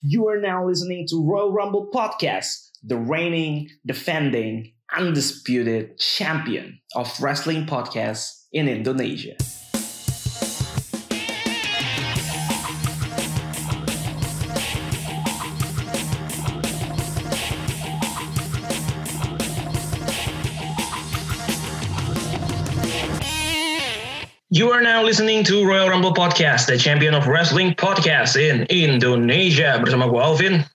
You are now listening to Royal Rumble Podcast, the reigning, defending, undisputed champion of wrestling podcasts in Indonesia. You are now listening to Royal Rumble Podcast, the champion of wrestling podcast in Indonesia. Bersama gue Alvin.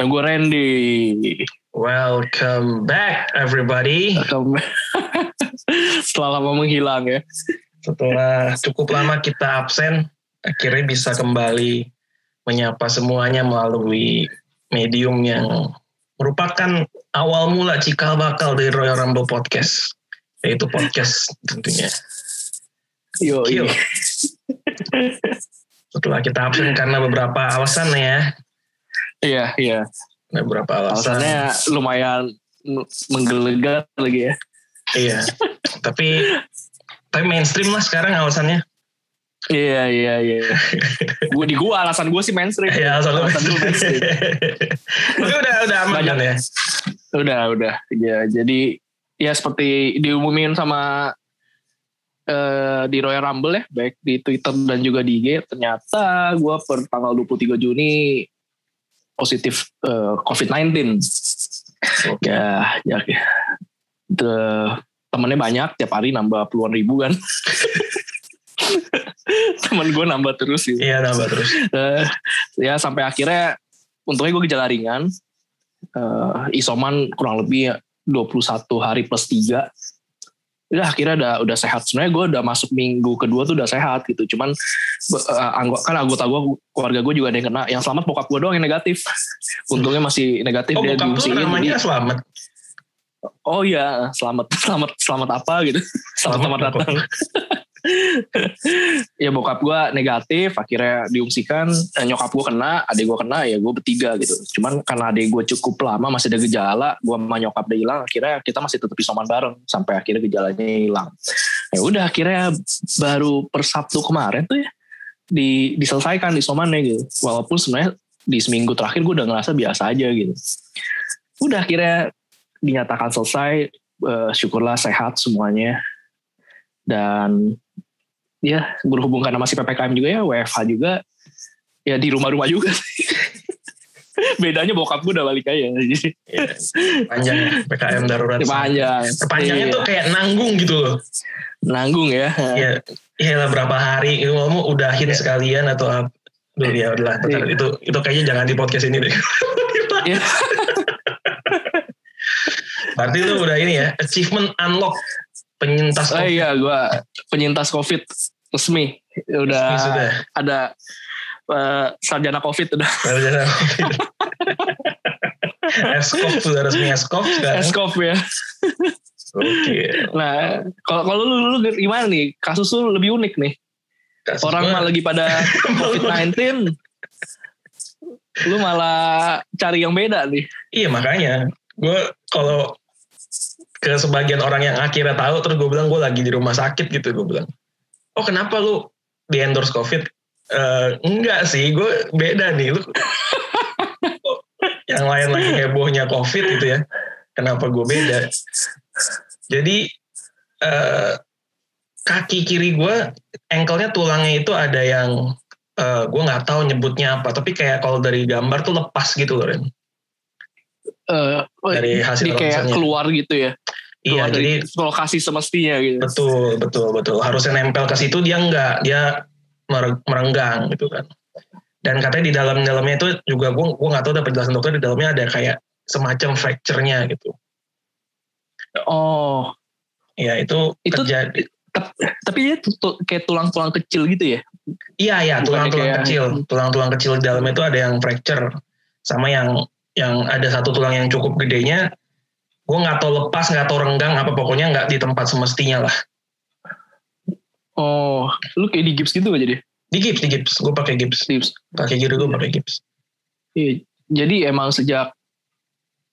Dan gue Randy. Welcome back everybody. Setelah lama menghilang ya. Setelah cukup lama kita absen, akhirnya bisa kembali menyapa semuanya melalui medium yang merupakan awal mula cikal bakal dari Royal Rumble Podcast. Yaitu podcast tentunya. Yo, Kill. Setelah kita absen karena beberapa alasan ya. Iya, iya. Beberapa alasan. Alasannya lumayan menggelegar lagi ya. Iya. tapi tapi mainstream lah sekarang alasannya. Iya, iya, iya. gue di gue alasan gue sih mainstream. Iya, alasan lu gue mainstream. Tapi udah udah aman Banyak. kan ya. udah, udah. Ya, jadi ya seperti diumumin sama eh, di Royal Rumble ya, baik di Twitter dan juga di IG, ternyata gue per tanggal 23 Juni positif eh, COVID-19. Ya, ya, ya. The- temennya banyak, tiap hari nambah puluhan ribu kan. Temen gue nambah terus sih. Iya nambah terus. Eh, ya sampai akhirnya untungnya gue gejala ringan Eh, isoman kurang lebih 21 hari plus 3 udah akhirnya udah udah sehat. Sebenarnya gue udah masuk minggu kedua tuh udah sehat gitu. Cuman eh, anggo- kan anggota gue keluarga gue juga ada yang kena. Yang selamat bokap gue doang yang negatif. Untungnya masih negatif Oh dia bokap diungsiin, namanya jadi- selamat. oh iya selamat selamat selamat apa gitu. Selamat Selamat, datang ya bokap gue negatif akhirnya diungsikan. Eh, nyokap gue kena adik gue kena ya gue bertiga gitu. Cuman karena adik gue cukup lama masih ada gejala gue sama nyokap udah hilang akhirnya kita masih tetap isoman bareng sampai akhirnya gejalanya hilang. Ya udah akhirnya baru per Sabtu kemarin tuh ya di diselesaikan isomannya gitu. Walaupun sebenarnya di seminggu terakhir gue udah ngerasa biasa aja gitu. Udah akhirnya dinyatakan selesai. Eh, syukurlah sehat semuanya. Dan ya berhubung karena masih ppkm juga ya WFH juga ya di rumah-rumah juga bedanya bokap gue udah balik aja jadi Iya. Panjang ya, PKM darurat. panjang Panjangnya Iya. tuh kayak nanggung gitu loh. nanggung ya Iya. Iya lah berapa hari itu ngomong udahin sekalian atau apa. Duh, ya udahlah. Iya. itu itu kayaknya jangan di podcast ini deh. Iya. Berarti lu udah ini ya, achievement unlock penyintas oh iya gue penyintas covid resmi. Udah, Resmi sudah. ada eh, sarjana covid udah. Sarjana COVID. Sudah resmi Eskov sekarang. eskov ya? Oke. nah kalau kalau lu, lu gimana nih? Kasus lu lebih unik nih. Kasus orang mah lagi pada COVID-19 lu malah cari yang beda nih. Iya makanya. Gue kalau ke sebagian orang yang akhirnya tahu terus gue bilang gue lagi di rumah sakit gitu gue bilang oh kenapa lu di endorse covid? Eh, enggak sih gue beda nih. Lu yang lain lagi hebohnya covid gitu ya. Kenapa gue beda? Jadi eh, kaki kiri gue engkelnya tulangnya itu ada yang eh, gue nggak tahu nyebutnya apa. Tapi kayak kalau dari gambar tuh lepas gitu loh Ren. Eh, oh, Dari hasil kayak keluar gitu ya Iya, jadi lokasi semestinya gitu betul, betul, betul. Harusnya nempel ke situ dia enggak, dia mere- merenggang gitu kan. Dan katanya di dalam-dalamnya itu juga gue gue nggak tahu ada penjelasan dokter di dalamnya ada kayak semacam fracture-nya gitu. oh Ya itu, Itu- terjadi. tapi dia kayak tulang-tulang kecil gitu ya Iya, iya, tulang-tulang kayak- kecil, tulang-tulang kecil di dalamnya itu ada yang fracture, sama yang yang ada satu tulang yang cukup gedenya. Gue nggak tahu lepas, nggak tahu renggang, apa pokoknya nggak di tempat semestinya lah. oh lu kayak di gips gitu aja deh Di gips, di gips. Gue pakai gips. gips Kaki kiri gue pakai gips. Iya, jadi emang sejak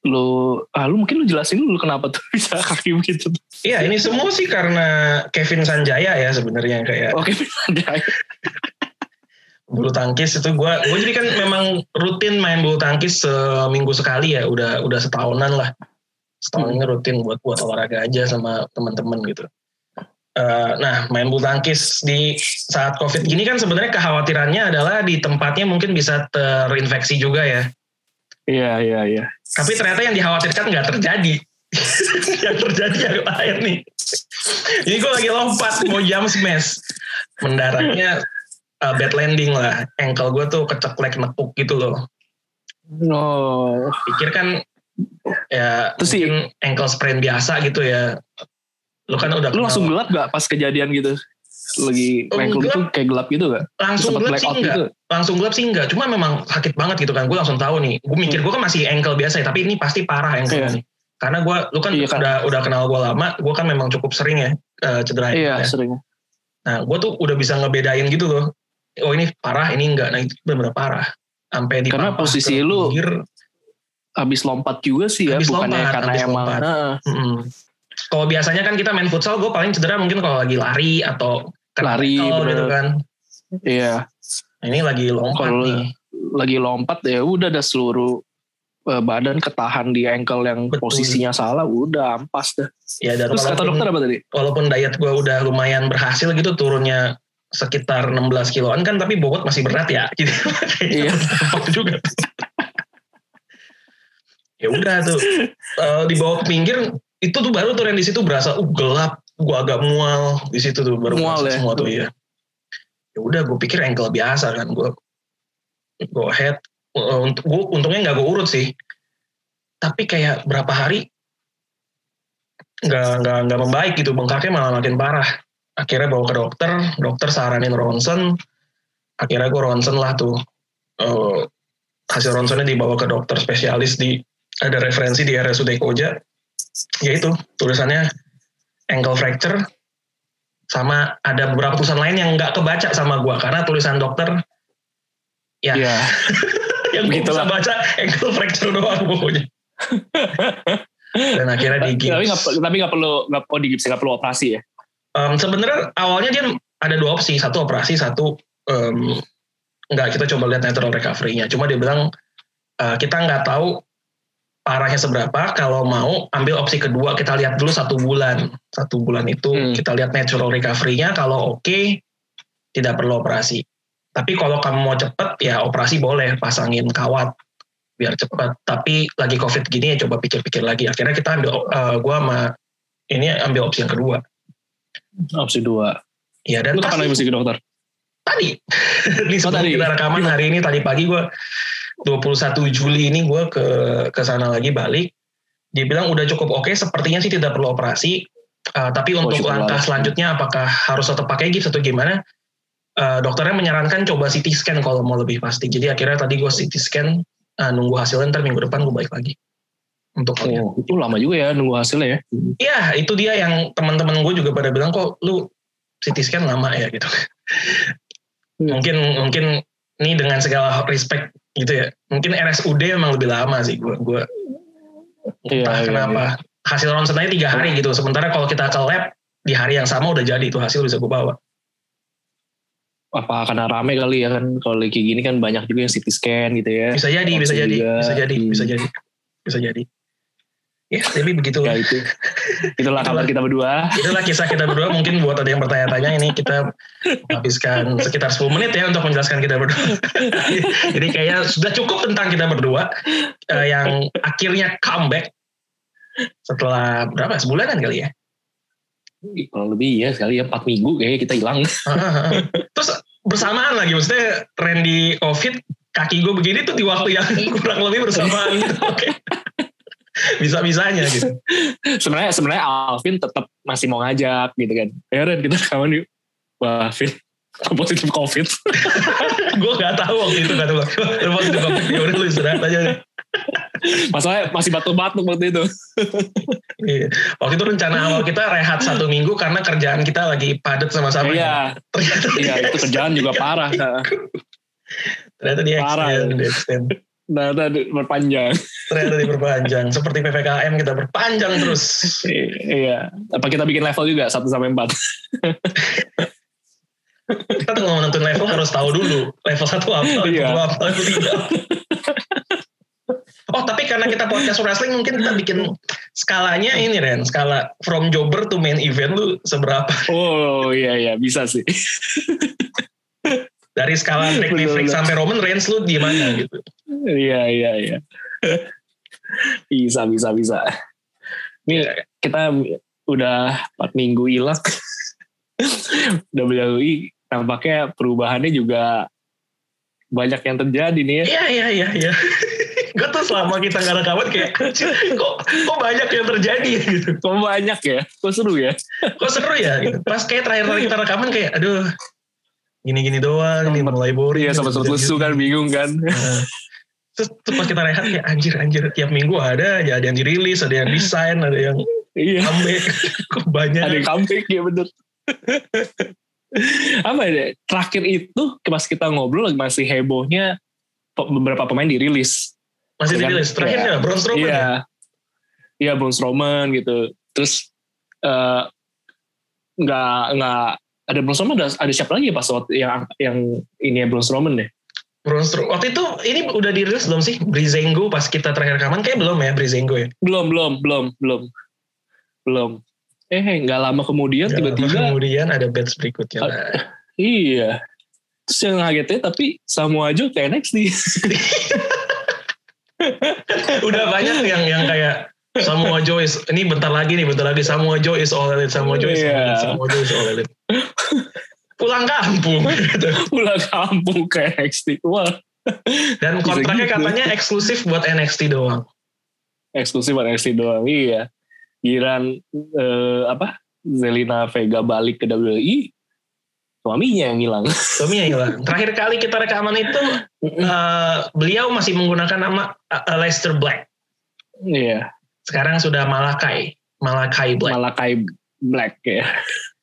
lu ah lu mungkin lu jelasin dulu kenapa tuh bisa kaki begitu Iya, ini semua sih karena Kevin Sanjaya ya sebenarnya kayak oke bulu tangkis itu gue gue jadi kan memang rutin main bulu tangkis seminggu sekali ya udah udah setahunan lah setahun ini rutin buat buat olahraga aja sama teman-teman gitu Uh, nah, main bulu tangkis di saat COVID gini kan sebenarnya kekhawatirannya adalah di tempatnya mungkin bisa terinfeksi juga ya. Iya, iya, iya. Tapi ternyata yang dikhawatirkan nggak terjadi. yang terjadi yang lain nih. Ini gue lagi lompat mau jam smash. Mendaratnya uh, bad landing lah. Ankle gue tuh keceklek nekuk gitu loh. Oh. Pikir kan ya Terus sih- ankle sprain biasa gitu ya. Lu kan udah Lu langsung gelap gak pas kejadian gitu? Lagi ankle gelap. gitu kayak gelap gitu gak? langsung gelap sih enggak. gitu? Langsung gelap sih enggak. Cuma memang sakit banget gitu kan. Gue langsung tahu nih. Gue mikir gue kan masih ankle biasa ya. Tapi ini pasti parah ankle Iya. nih. Karena gue, lu kan Iya kan. udah udah kenal gue lama. Gue kan memang cukup sering ya uh, cedera Iya, ya. sering. Nah, gue tuh udah bisa ngebedain gitu loh. Oh ini parah, ini enggak. Nah itu benar-benar parah. Sampai di Karena posisi lu Habis lompat juga sih ya, Habis bukannya lompat, karena habis emang lompat. Heeh. Kalau biasanya kan kita main futsal, gue paling cedera mungkin kalau lagi lari atau Lari, gitu kan. Iya, Nah, ini lagi lompat Kalau- nih. lagi lompat ya udah ada seluruh eh, badan ketahan di ankle yang Betul. posisinya salah, udah ampas dah. Ya dan Terus kata dokter apa tadi? walaupun diet gue udah lumayan berhasil gitu turunnya sekitar 16 kiloan kan tapi bobot masih berat ya gitu. Iya. Juga. Ya udah tuh. Eh, di bawah pinggir itu tuh baru tuh yang di situ berasa uh gelap. Gua agak mual di situ tuh baru Mual ya? semua tuh ya ya udah gue pikir ankle biasa kan gue go ahead. Eh, untuk gue untungnya nggak gue urut sih. Tapi kayak berapa hari nggak nggak nggak membaik gitu. Bengkaknya malah makin parah. Akhirnya bawa ke dokter dokter saranin ronsen. Akhirnya gue ronsen lah tuh. Eh, hasil ronsennya dibawa ke dokter spesialis di ada referensi di RSUD Koja ya itu tulisannya ankle fracture sama ada beberapa tulisan lain yang nggak kebaca sama gua karena tulisan dokter ya Iya. yang gue bisa baca ankle fracture doang pokoknya dan akhirnya di Tapi nggak tapi nggak perlu nggak oh di gips nggak perlu operasi ya? Um, sebenarnya awalnya dia ada dua opsi, satu operasi, satu um, nggak kita coba lihat natural recovery-nya. Cuma dia bilang uh, kita nggak tahu parahnya seberapa. Kalau mau ambil opsi kedua, kita lihat dulu satu bulan. Satu bulan itu Hmm. kita lihat natural recovery-nya. Kalau oke, tidak perlu operasi. Tapi kalau kamu mau cepet, ya operasi boleh pasangin kawat biar cepat. Tapi lagi covid gini ya coba pikir-pikir lagi. Akhirnya kita ambil, uh, gua sama ini ambil opsi yang kedua. Opsi dua. Ya dan Lu kapan lagi mesti ke dokter? tadi ini sebelum tadi. kita rekaman hari ini tadi pagi gue 21 Juli ini gue ke ke sana lagi balik dia bilang udah cukup oke sepertinya sih tidak perlu operasi Uh, tapi Oh, untuk langkah selanjutnya apakah harus tetap pakai gips atau gimana Uh, dokternya menyarankan coba CT scan kalau mau lebih pasti jadi akhirnya tadi gue CT scan uh, nunggu hasilnya ntar minggu depan gue balik lagi untuk. Oh, itu lama juga ya nunggu hasilnya ya. Iya, itu dia yang teman-teman gue juga pada bilang kok lu CT scan lama ya gitu. Hmm. mungkin mungkin ini dengan segala respect gitu ya. Mungkin RSUD emang lebih lama sih gue gue Iya, entah iya, kenapa. Hasil ronsen aja tiga hari gitu. Sementara kalau kita ke lab di hari yang sama udah jadi itu hasil bisa gue bawa. Apa karena rame kali ya kan kalau lagi gini kan banyak juga yang CT scan gitu ya. Bisa jadi, bisa Langsung jadi, bisa jadi, Hmm. bisa jadi, bisa jadi. Ya, tapi begitu. Ya itu. Itulah kabar kita berdua. Itulah kisah kita berdua. Mungkin buat ada yang bertanya-tanya ini kita habiskan sekitar 10 menit ya untuk menjelaskan kita berdua. Jadi kayaknya sudah cukup tentang kita berdua eh, yang akhirnya comeback setelah berapa sebulanan kali ya. Kalau lebih ya sekali ya 4 minggu kayaknya kita hilang. Terus bersamaan lagi maksudnya Randy COVID kaki gue begini tuh di waktu yang kurang lebih bersamaan gitu. Oke. Bisa-bisanya gitu. sebenarnya sebenarnya Alvin tetap masih mau ngajak gitu kan. Ya Ren kita rekaman yuk. Wah Vin positif COVID. gue gak tahu waktu itu gue. Lu positif COVID ya udah lu istirahat aja deh. Masalahnya masih batuk-batuk waktu itu. Iya. Waktu itu rencana awal kita rehat satu minggu karena kerjaan kita lagi padat sama-sama. Iya, Ternyata iya itu kerjaan juga parah. Ternyata dia Parah. extend, extend. Nah, tadi berpanjang. Ternyata diperpanjang. Seperti PPKM kita berpanjang terus. iya. Apa kita bikin level juga 1 sampai 4? kita tuh ngomong nentuin level harus tahu dulu level satu apa, level Iya. dua apa, level tiga. apa. oh tapi karena kita podcast wrestling mungkin kita bikin skalanya ini Ren, skala from jobber to main event lu seberapa? Oh iya iya bisa sih. Dari skala Bener, Maverick sampai Roman Reigns lu di mana gitu? Iya iya iya. bisa bisa bisa. Ini kita udah 4 minggu hilang. WWE tampaknya perubahannya juga banyak yang terjadi nih ya. Iya iya iya iya. Gue tuh selama kita nggak rekaman kayak "Anjir, kok kok banyak yang terjadi ya?" gitu. Kok banyak ya? Kok seru ya? Kok seru ya? Gitu. Pas kayak terakhir kali kita rekaman kayak aduh gini-gini doang nih mulai boring. Iya sama Gitu-gitu. lesu kan bingung kan. Nah, Terus, terus pas kita rehat kayak anjir anjir tiap minggu ada aja ada yang dirilis, ada yang desain, ada yang Iya. comeback. Kok banyak. Ada yang comeback ya bener. Apa ya? Terakhir itu pas kita ngobrol masih hebohnya beberapa pemain dirilis. Masih Kan, dirilis. Terakhir iya. ya, Braun Strowman Iya. ya? Iya Braun Strowman gitu. Terus eh, nggak nggak ada Braun Strowman ada, ada siapa lagi ya pas waktu yang yang ini ya Braun Strowman deh. Braun Strowman. Waktu itu ini udah dirilis belum sih? Brizengo pas kita terakhir rekaman kayak belum ya Brizengo ya? Belum belum belum belum belum. Eh nggak lama kemudian lama tiba-tiba Kemudian ada batch berikutnya. Ah. Nah, iya. Terus yang ngagetnya tapi Samoa Joe ke NXT. udah banyak yang yang kayak Samoa Joe is ini bentar lagi nih bentar lagi Samoa Joe is all elite Samoa Joe is Iya. elite Samoa Joe is all elite pulang kampung gitu. Pulang kampung ke NXT. Wah dan kontraknya gitu. katanya eksklusif buat NXT doang eksklusif buat NXT doang. Iya. Giran eh, apa? Zelina Vega balik ke WWE. Suaminya yang hilang. suaminya hilang terakhir kali kita rekaman itu eh, beliau masih menggunakan nama eh, Leicester Black Iya. Sekarang sudah Malakai Malakai Black Malakai Black ya.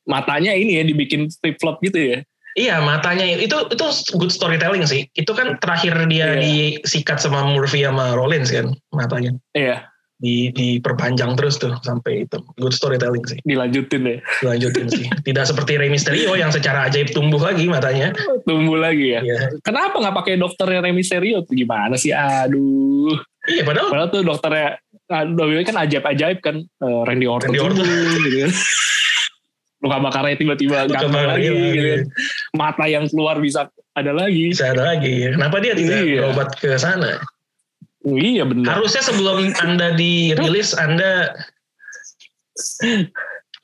Matanya ini ya dibikin flip flop gitu ya. Iya matanya itu itu good storytelling sih. Itu kan terakhir dia Iya. disikat sama Murphy sama Rollins kan matanya. Iya. Di diperpanjang terus tuh sampai itu. Good storytelling sih. Dilanjutin ya. Lanjutin sih. Tidak seperti Rey Mysterio yang secara ajaib tumbuh lagi matanya. Tumbuh lagi ya. Iya. Kenapa nggak pakai dokternya Rey Mysterio? Tuh Gimana sih? Aduh. Iya padahal Padahal tuh dokternya WWE kan ajaib-ajaib kan. Eh, Randy Orton. Randy Orton. gitu. Luka bakarnya tiba-tiba ganteng lagi. iya, Gitu. iya. kan. Mata yang keluar bisa ada lagi. bisa ada lagi. Kenapa dia tidak Iya. berobat ke sana? Iya benar. Harusnya sebelum Anda dirilis Anda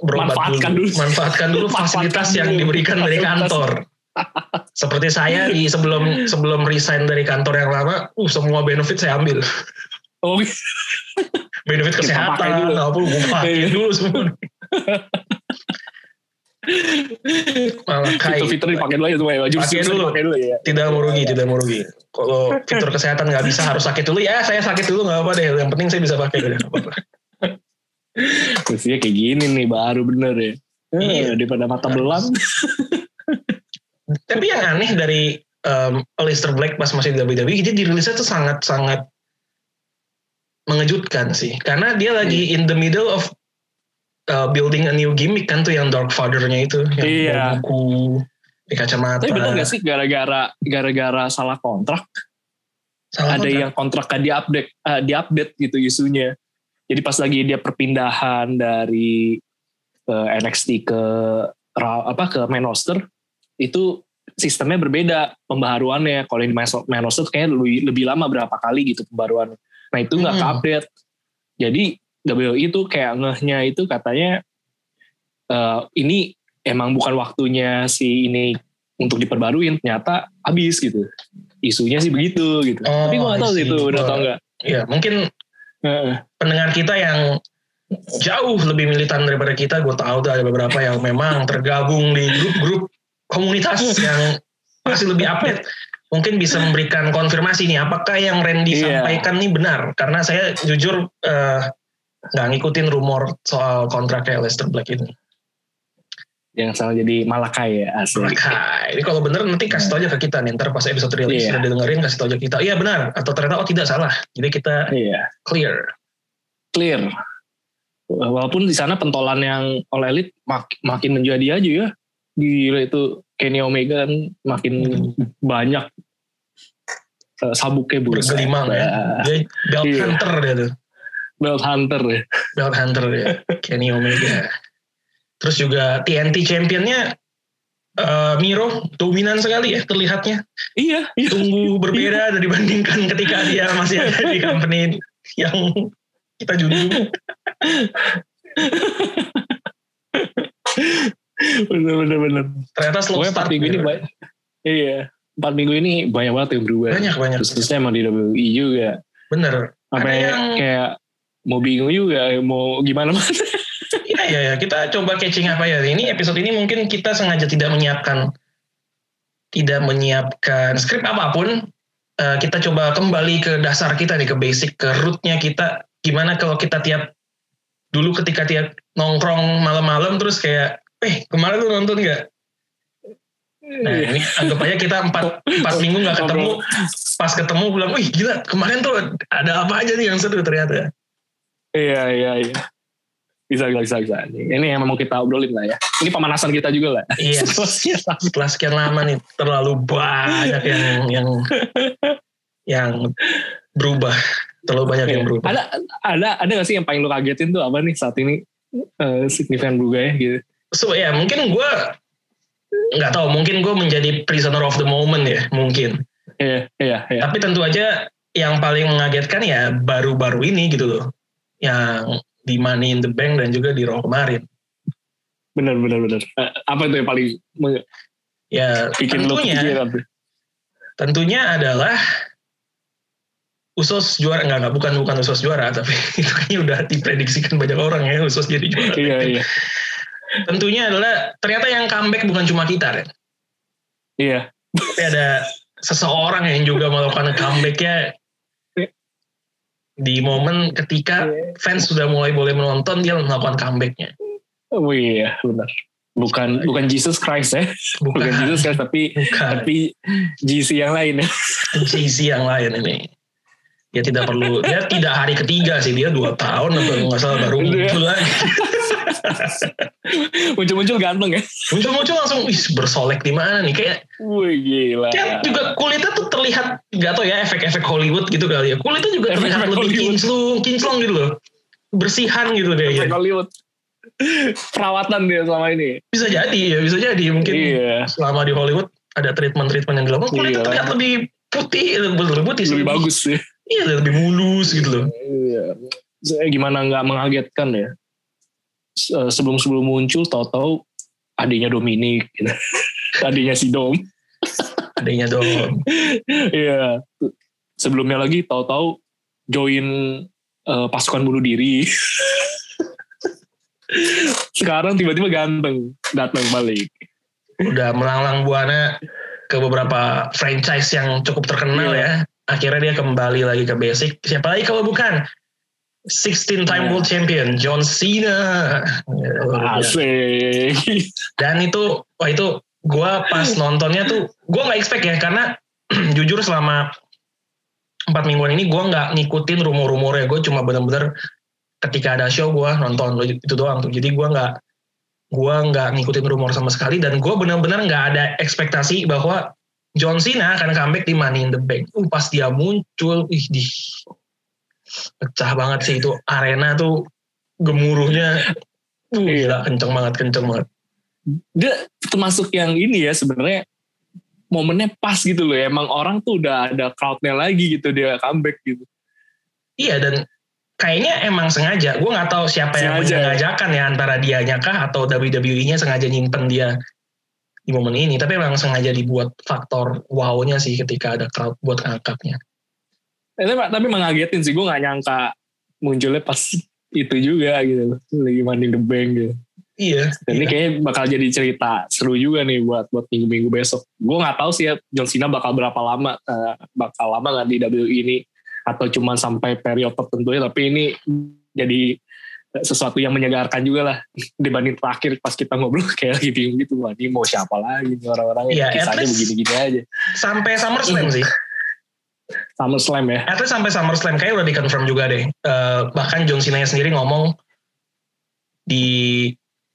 berobat Manfaatkan dulu. dulu. Manfaatkan dulu fasilitas Manfaatkan yang dulu diberikan dari kantor. Seperti saya di sebelum sebelum resign dari kantor yang lama, uh semua benefit saya ambil. Oh, Benefit Kita kesehatan, pakai dulu. apa gue pakai Iya. dulu semua. Malah kayak fitur-fitur dipakai dulu ya semua ya. Pakai dulu. Dulu ya. tidak merugi, tidak merugi. Kalau fitur kesehatan nggak bisa harus sakit dulu, ya saya sakit dulu nggak apa deh. Yang penting saya bisa pakai udah. Mestinya kayak gini nih baru bener ya. Iya. Eh, daripada mata belang. Tapi yang aneh dari um, Aleister Black pas masih di WWE, dia dirilisnya tuh sangat-sangat mengejutkan sih. Karena dia lagi in the middle of uh, building a new gimmick kan tuh yang Dark Father-nya itu. Yang Iya. buku, di kacamata. Tapi bener gak sih gara-gara gara-gara salah kontrak Salah ada kontrak. yang kontraknya diupdate eh, diupdate gitu isunya. Jadi pas lagi dia perpindahan dari eh, NXT ke apa ke main roster itu sistemnya berbeda pembaharuannya. Kalau di main main roster kayaknya lebih, lebih lama berapa kali gitu pembaruan. Nah itu nggak Hmm. update. Jadi WWE itu kayak ngehnya itu katanya eh, ini emang bukan waktunya si ini untuk diperbaruin ternyata habis gitu isunya sih begitu gitu Oh, tapi gue gak tahu sih itu udah tau gak Iya, mungkin pendengar kita yang jauh lebih militan daripada kita, gue tahu tuh ada beberapa yang memang tergabung di grup-grup komunitas yang masih lebih update. Mungkin bisa memberikan konfirmasi nih, apakah yang Randy Iya. sampaikan nih benar? Karena saya jujur eh, nggak ngikutin rumor soal kontraknya Lester Black ini. yang sama jadi Malakai ya asli Maka ini kalau bener nanti kasih tau aja ke kita nih, ntar pas episode rilis Iya. udah dengerin kasih tau aja kita, iya benar, atau ternyata oh tidak salah. Jadi kita iya clear. clear walaupun di sana pentolan yang oleh elit mak- makin menjadi aja ya Gila itu Kenny Omega kan makin banyak eh, sabuknya buset. bergelimang ya. Dia belt Iya. hunter dia tuh. Belt hunter ya. Belt hunter dia. Kenny Omega. Terus juga TNT championnya eh, Miro dominan sekali ya terlihatnya. Iya, iya. Sungguh berbeda dibandingkan ketika dia masih ada di company yang kita junjung. bener bener bener. Ternyata slow Pokoknya start. ini banyak. Iya. Empat minggu ini banyak banget yang berubah. Banyak banyak. Khususnya emang di WWE juga. Bener. Ada yang- kayak mau bingung juga mau gimana mana. Iya iya ya. Kita coba catching apa ya. Ini episode ini mungkin kita sengaja tidak menyiapkan tidak menyiapkan skrip apa pun. Eh, kita coba kembali ke dasar kita nih ke basic ke rootnya kita gimana kalau kita tiap dulu ketika tiap nongkrong malam-malam terus kayak eh kemarin lu nonton nggak nah Iya. ini anggap aja kita empat empat minggu nggak ketemu pas ketemu bilang wih gila kemarin tuh ada apa aja nih yang seru ternyata Iya iya iya. Bisa bisa bisa bisa. Ini yang mau kita obrolin lah ya. Ini pemanasan kita juga lah. Iya. setelah sekian lama nih terlalu banyak yang yang yang berubah terlalu banyak yang Iya. berubah Ada ada ada gak sih yang paling lu kagetin tuh apa nih saat ini eh, signifikan berubah ya gitu. so ya mungkin gue nggak tahu mungkin gue menjadi prisoner of the moment ya mungkin Iya iya iya. tapi tentu aja yang paling mengagetkan ya baru-baru ini gitu loh yang di Money in the Bank dan juga di Raw kemarin Bener bener bener. Eh, apa itu yang paling ya bikin tentunya tentunya adalah Usos juara enggak enggak bukan bukan Usos juara tapi itu kayaknya udah diprediksikan banyak orang ya Usos jadi juara. Iya iya. Tentunya adalah ternyata yang comeback bukan cuma kita Ren. Iya. Tapi ada seseorang yang juga melakukan comebacknya di momen ketika fans sudah mulai boleh menonton dia melakukan comebacknya. Oh iya benar. Bukan bukan Jesus Christ ya. Bukan, Bukan, Jesus Christ tapi bukan tapi GC yang lain ya. JC yang lain ini. Dia tidak perlu, dia tidak hari ketiga sih, dia dua tahun atau nggak salah baru Iya. muncul lagi. Muncul-muncul ganteng ya. Muncul-muncul langsung, wih bersolek di mana nih? Kayak, Wih gila. kayak juga kulitnya tuh terlihat, nggak tau ya efek-efek Hollywood gitu kali ya. Kulitnya juga Efek-efek terlihat lebih Hollywood. kinclong, kinclong gitu loh. Bersihan gitu deh. Efek Ya. Hollywood. Perawatan dia selama ini. Bisa jadi ya, bisa jadi. Mungkin Iya. selama di Hollywood ada treatment-treatment yang dilakukan, kulitnya Iya. terlihat lebih putih, lebih putih sih. Lebih bagus sih. Iya, lebih mulus gitu loh. Iya. Saya Gimana nggak mengagetkan ya? Se- Sebelum-sebelum muncul, tahu-tahu adiknya Dominic, gitu. adiknya si Dom. Adanya dong. Iya. Sebelumnya lagi tahu-tahu join eh, pasukan bunuh diri. Sekarang tiba-tiba ganteng datang balik. udah melanglang buana ke beberapa franchise yang cukup terkenal Iya. ya. Akhirnya dia kembali lagi ke basic. Siapa lagi kalau bukan 16 time Iya. world champion John Cena. Asik. Dan itu wah itu gua pas nontonnya tuh gua nggak expect ya karena jujur selama empat mingguan ini gua nggak ngikutin rumor-rumornya. Gue cuma bener-bener ketika ada show gua nonton itu doang tuh. Jadi gua nggak gua nggak ngikutin rumor sama sekali dan gua bener-bener nggak ada ekspektasi bahwa John Cena akan comeback di Money in the Bank. Uh, pas dia muncul, ih di pecah banget sih itu arena tuh gemuruhnya. Uh, Iya. gila, kenceng banget, kenceng banget. Dia termasuk yang ini ya sebenarnya momennya pas gitu loh. Emang orang tuh udah ada crowdnya lagi gitu dia comeback gitu. Iya dan kayaknya emang sengaja. Gue nggak tahu siapa yang Sengaja. menyengajakan ya antara dianya kah atau WWE-nya sengaja nyimpen dia di momen ini. Tapi emang sengaja dibuat faktor wow-nya sih ketika ada crowd buat ngangkatnya. Eh, tapi, tapi mengagetin sih gue nggak nyangka munculnya pas itu juga gitu. Lagi manding the bank gitu. Iya. Dan ini iya. kayaknya bakal jadi cerita seru juga nih buat buat minggu-minggu besok. Gue nggak tahu sih ya John Cena bakal berapa lama, eh, bakal lama nggak di WWE ini atau cuma sampai periode tertentu ya. Tapi ini jadi sesuatu yang menyegarkan juga lah dibanding terakhir pas kita ngobrol kayak lagi bingung gitu wah ini mau siapa lagi orang-orang Iya, yang at kisahnya begini-gini aja Sampai SummerSlam sih. Sama slam ya At least sampai SummerSlam kayak udah dikonfirm juga deh. Eh, bahkan John Cena sendiri ngomong di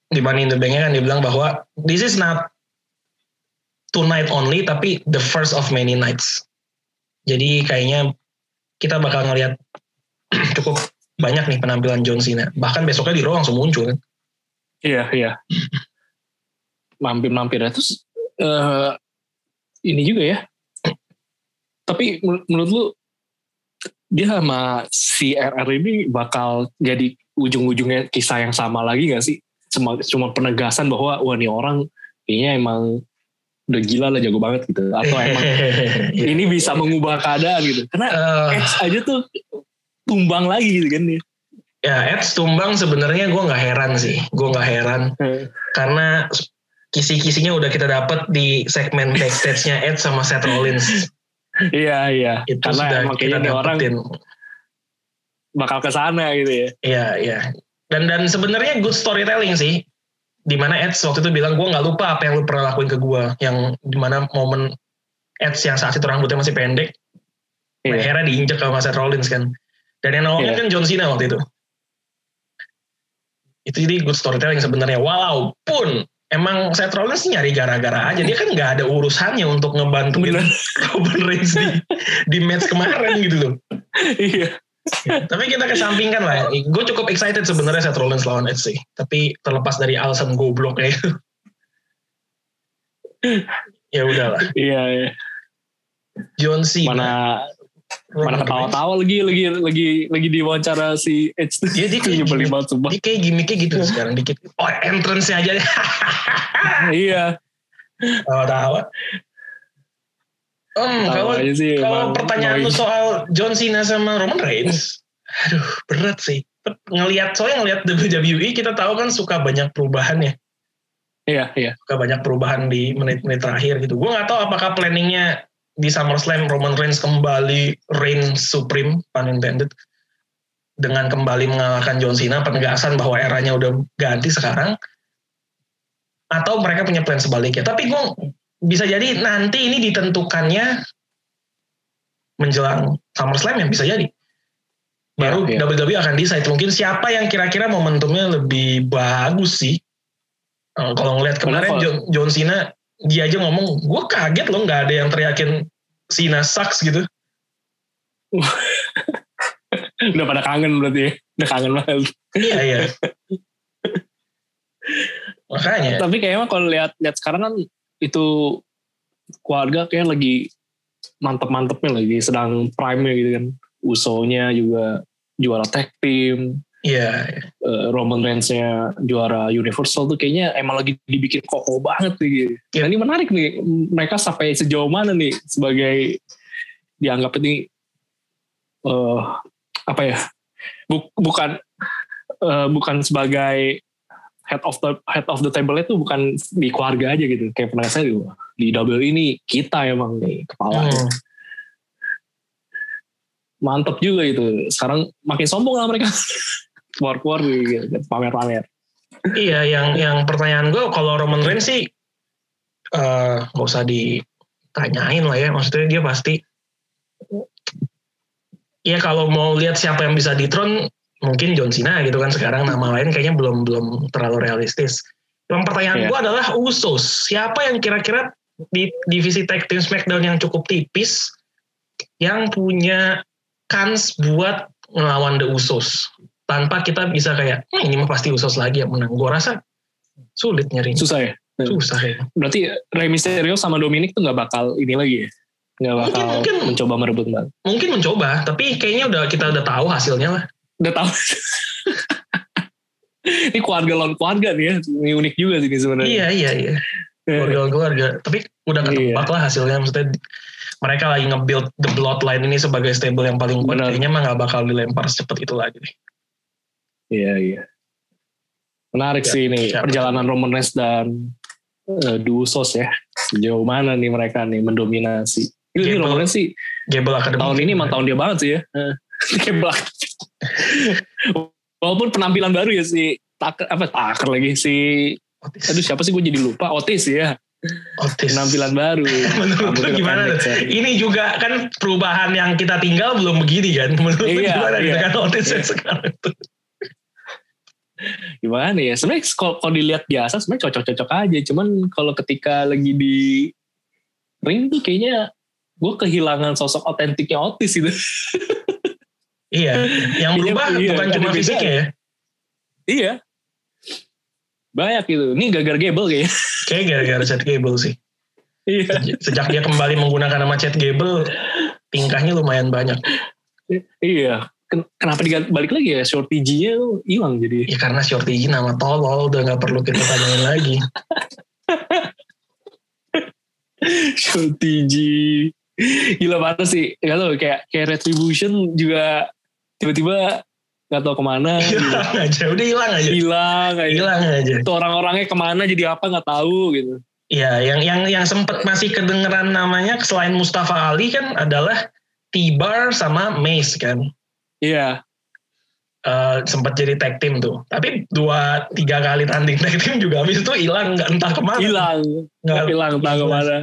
di Money in the kan dia bilang bahwa this is not tonight only tapi the first of many nights. Jadi kayaknya kita bakal ngelihat cukup banyak nih penampilan John Cena. Bahkan besoknya di Raw langsung muncul kan. Iya, iya. Mampir-mampir ya. Terus uh, ini juga ya. Tapi menurut lu dia sama si RR ini bakal jadi ujung-ujungnya kisah yang sama lagi gak sih? Cuma, cuma penegasan bahwa wah ini orang kayaknya emang udah gila lah jago banget gitu. Atau emang ini bisa mengubah keadaan gitu. Karena uh, aja tuh tumbang lagi gitu kan ya ya Edge tumbang sebenarnya gue nggak heran sih. Gue nggak heran. Hmm. karena kisi-kisinya udah kita dapat di segmen backstage-nya Edge sama Seth Rollins iya iya. Itu karena sudah emang kita dapetin. orang bakal ke sana gitu ya. Iya iya. Dan dan sebenarnya good storytelling sih. Di mana Edge waktu itu bilang gue nggak lupa apa yang lu pernah lakuin ke gue yang di mana momen Edge yang saat itu rambutnya masih pendek yeah. akhirnya diinjek sama Seth Rollins kan. Dan yang nolongin yeah. kan John Cena waktu itu. Itu jadi good storytelling sebenarnya walaupun emang Seth Rollins nyari gara-gara aja dia kan nggak ada urusannya untuk ngebantuin Roman Reigns di, di match kemarin gitu loh iya tapi kita kesampingkan lah. Gue cukup excited sebenarnya Seth Rollins lawan Edge sih. Tapi terlepas dari alasan goblok itu. ya udahlah. Iya, iya. John Cena. Mana mana ketawa-tawa lagi lagi lagi lagi diwawancara si Edge tuh. Iya dia kayak gimmick, banget sumpah. Dia kayak gimmicknya gitu sekarang dikit. Oh entrance aja. iya. Tawa-tawa. Um, kalau sih, kalau pertanyaan lu soal John Cena sama Roman Reigns, aduh berat sih. Ngelihat soalnya ngelihat WWE kita tahu kan suka banyak perubahan ya. Iya, iya. Suka banyak perubahan di menit-menit terakhir gitu. Gue nggak tahu apakah planningnya di SummerSlam Roman Reigns kembali reign supreme, pun intended, dengan kembali mengalahkan John Cena, penegasan bahwa eranya udah ganti sekarang, atau mereka punya plan sebaliknya. Tapi gue bisa jadi nanti ini ditentukannya menjelang SummerSlam yang bisa jadi. Baru ya, ya. WWE akan decide mungkin siapa yang kira-kira momentumnya lebih bagus sih. Uh, kalau ngeliat kemarin John, John Cena dia aja ngomong, gue kaget loh nggak ada yang teriakin Cena sucks gitu. Udah pada kangen berarti ya. Udah kangen banget. iya, iya. Makanya. Tapi kayaknya kalau lihat lihat sekarang kan itu keluarga kayak lagi mantep-mantepnya lagi sedang prime gitu kan Usonya juga juara tag team Iya. Yeah. Uh, Roman Reigns-nya juara Universal tuh kayaknya emang lagi dibikin kokoh banget nih. Yeah. Nah, ini menarik nih. Mereka sampai sejauh mana nih sebagai dianggap ini uh, apa ya? Buk, bukan uh, bukan sebagai head of the head of the table itu bukan di keluarga aja gitu kayak pernah saya juga di double ini kita emang nih kepala hmm. mantep juga itu sekarang makin sombong lah mereka keluar keluar gitu, pamer-pamer iya yang yang pertanyaan gue kalau Roman Reigns sih eh, nggak uh, usah ditanyain lah ya maksudnya dia pasti ya kalau mau lihat siapa yang bisa ditron mungkin John Cena gitu kan sekarang nama lain kayaknya belum belum terlalu realistis. Yang pertanyaan yeah. gue adalah Usos. Siapa yang kira-kira di divisi tag team SmackDown yang cukup tipis yang punya kans buat ngelawan The Usos tanpa kita bisa kayak hm, ini mah pasti Usos lagi yang menang. Gue rasa sulit nyari. Susah ya. Susah ya. Berarti Rey Mysterio sama Dominic tuh nggak bakal ini lagi ya? Nggak bakal mungkin, mungkin, mencoba merebut mbak. Mungkin mencoba, tapi kayaknya udah kita udah tahu hasilnya lah udah tahu ini keluarga lawan keluarga nih ya ini unik juga sih sebenarnya iya iya iya keluarga lawan keluarga tapi udah ketebak iya. lah hasilnya maksudnya mereka lagi nge-build the bloodline ini sebagai stable yang paling kuat kayaknya mah gak bakal dilempar secepat itu lagi iya iya menarik ya, sih ini siap. perjalanan Roman Reigns dan uh, Dusos ya sejauh mana nih mereka nih mendominasi ini Roman Reigns sih Gable Academy tahun ini emang tahun dia banget sih ya Gable Walaupun penampilan baru ya si Taker apa Taker lagi si Otis. Aduh siapa sih gue jadi lupa Otis ya. Otis. Penampilan baru. Menurut lu gimana? Ini juga kan perubahan yang kita tinggal belum begini kan. Menurut iya, gimana gitu iya. kan Otis iya. sekarang gimana ya? Sebenarnya kalau, dilihat biasa sebenarnya cocok-cocok aja. Cuman kalau ketika lagi di ring tuh kayaknya gue kehilangan sosok otentiknya Otis gitu iya yang berubah Iya, bukan cuma fisiknya ya. Iya. Banyak gitu. Ini gagar Gable kayaknya. Kayak gara-gara Chad Gable sih. Iya. Sejak dia kembali menggunakan nama Chad Gable tingkahnya lumayan banyak. Iya Ken- kenapa diganti balik lagi ya shorty G-nya tuh hilang jadi. Ya karena Shorty G nama tolol udah nggak perlu kita tanyain lagi. Shorty G. Gila banget sih gak tau kayak kayak retribution juga tiba-tiba nggak tahu ke mana gitu. hilang aja udah hilang aja. Hilang aja. Hilang aja. Itu orang-orangnya ke mana jadi apa nggak tahu gitu. Ya yang yang yang sempet masih kedengeran namanya selain Mustafa Ali kan adalah T-Bar sama Mace kan iya. Eh sempat jadi tag team tuh. Tapi dua tiga kali tanding tag team juga habis itu hilang nggak entah ke mana. Hilang. Nggak- hilang entah ke mana.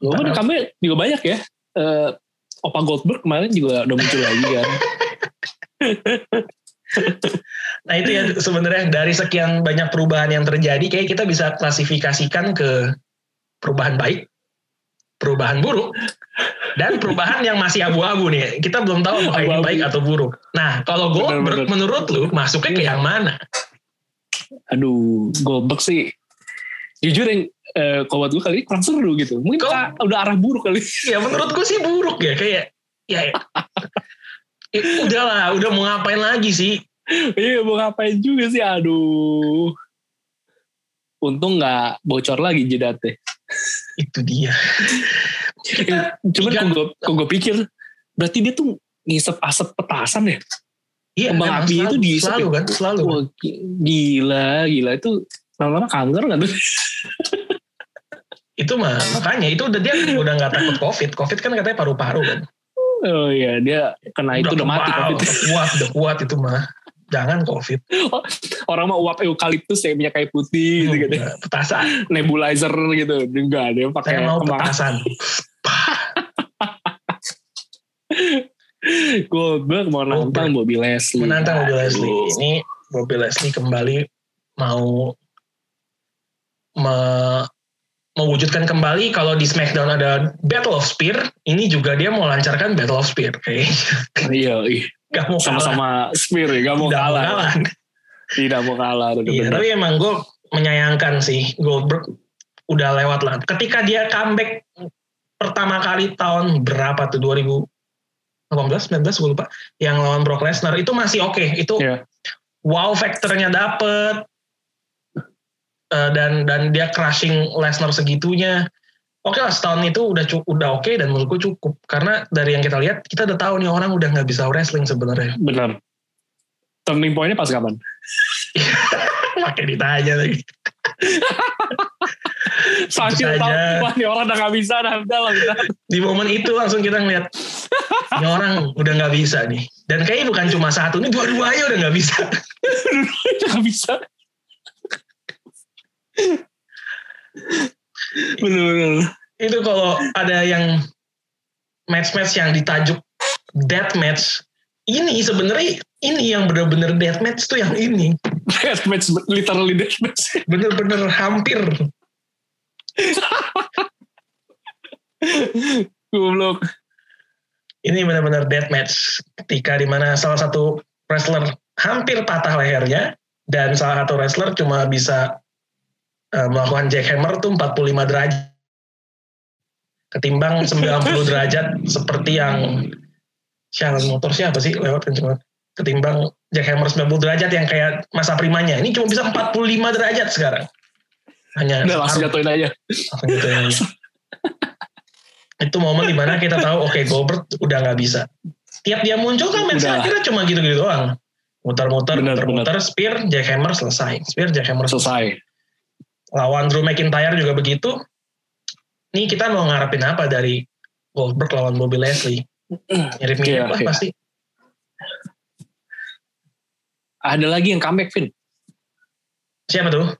Walaupun Entah. kami juga banyak ya. Eh, Opa Goldberg kemarin juga udah muncul lagi kan. Nah itu ya sebenarnya dari sekian banyak perubahan yang terjadi, kayak kita bisa klasifikasikan ke perubahan baik, perubahan buruk, dan perubahan yang masih abu-abu nih. Kita belum tahu apakah ini baik atau buruk. Nah kalau Goldberg Benar-benar. menurut lu masuknya ke yang mana? aduh Goldberg sih jujur yang eh, kalau buat gue kali ini kurang seru gitu mungkin Kok- ka- udah arah buruk kali Ya menurut gue sih buruk ya, kayak ya, ya udahlah, udah mau ngapain lagi sih? iya mau ngapain juga sih aduh untung nggak bocor lagi jedatnya Itu dia. Kita cuman kok gue kok gue pikir berarti dia tuh ngisep asap petasan ya Iya, Kembang api selalu, itu diisep selalu ya? kan, selalu. Wah, gi- gila gila itu lama-lama kanker nggak tuh Itu mah makanya itu udah dia udah nggak takut covid. Covid kan katanya paru-paru kan. oh iya dia kena itu udah mati covid Udah kuat, udah kuat itu mah. Jangan covid. orang mah uap eukaliptus ya minyak kayu putih gitu, gitu. Udah, Petasan. nebulizer gitu enggak dia pakai Saya mau petasan. Goldberg mau nantang Bobby Leslie Menantang Bobby Aduh. Leslie. Ini Bobby Leslie kembali mau me- mewujudkan kembali kalau di SmackDown ada Battle of Spear, ini juga dia mau lancarkan Battle of Spear. Iya iya. Gak mau kalah. sama-sama Spear ya gak mau Tidak kalah kalah. tidak mau kalah Iya, tapi emang gue menyayangkan sih Goldberg udah lewat lah. Ketika dia comeback pertama kali tahun berapa tuh 2018, 19 gue lupa, yang lawan Brock Lesnar itu masih oke. Itu Iya. wow faktornya dapet Eh, dan dan dia crushing Lesnar segitunya. Oke lah setahun itu udah cu- udah oke dan menurut gue cukup. Karena dari yang kita lihat kita udah tahu nih orang udah nggak bisa wrestling sebenarnya. bener turning pointnya pas kapan? Pakai ditanya lagi. Saja. tau wah ini orang udah gak bisa dah udah lah udah. Di momen itu langsung kita ngeliat ini orang udah nggak bisa nih. Dan kayaknya bukan cuma satu ini dua-duanya udah nggak bisa. Udah gak bisa bener-bener. Itu kalau ada yang match-match yang ditajuk death match ini sebenarnya ini yang bener-bener death match tuh yang ini. Deathmatch literally deathmatch. Bener-bener hampir. Goblok. Ini benar-benar death match ketika di mana salah satu wrestler hampir patah lehernya dan salah satu wrestler cuma bisa eh, melakukan jackhammer tuh 45 derajat. Ketimbang 90 derajat seperti yang Sharon motor siapa sih? Lewat kenceng ketimbang jackhammer 90 derajat yang kayak masa primanya. Ini cuma bisa 45 derajat sekarang. Hanya udah langsung jatuhin aja. Langsung gitu aja. itu momen di mana kita tahu oke Goldberg udah nggak bisa. Tiap dia muncul kan Udah. akhirnya cuma gitu-gitu doang. Muter-muter Benar, muter-muter spear jackhammer selesai. Spear jackhammer selesai selesai lawan Drew McIntyre juga begitu ini kita mau ngarepin apa dari Goldberg lawan Bobby Leslie mirip-mirip Iya, lah iya. pasti ada lagi yang comeback Vin siapa tuh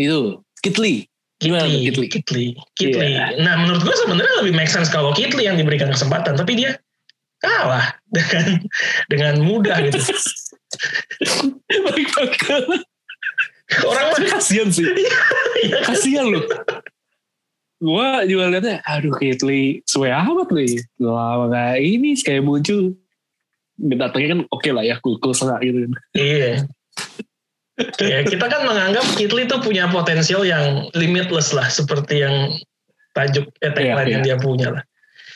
itu Kit Lee gimana tuh Kitli, Kitli, Kitli. Iya. Nah menurut gue sebenarnya lebih make sense kalau Kitli yang diberikan kesempatan, tapi dia kalah dengan dengan mudah gitu. Orang mah kasihan sih. Iya. kasihan loh. Gua juga liatnya, aduh Kitli, suwe amat nih. Lama kayak ini kayak muncul. Datangnya kan oke lah ya, cool-cool setengah gitu. Iya. ya, kita kan menganggap Kitli tuh punya potensial yang limitless lah, seperti yang tajuk eh, tagline Iya, yang dia punya lah.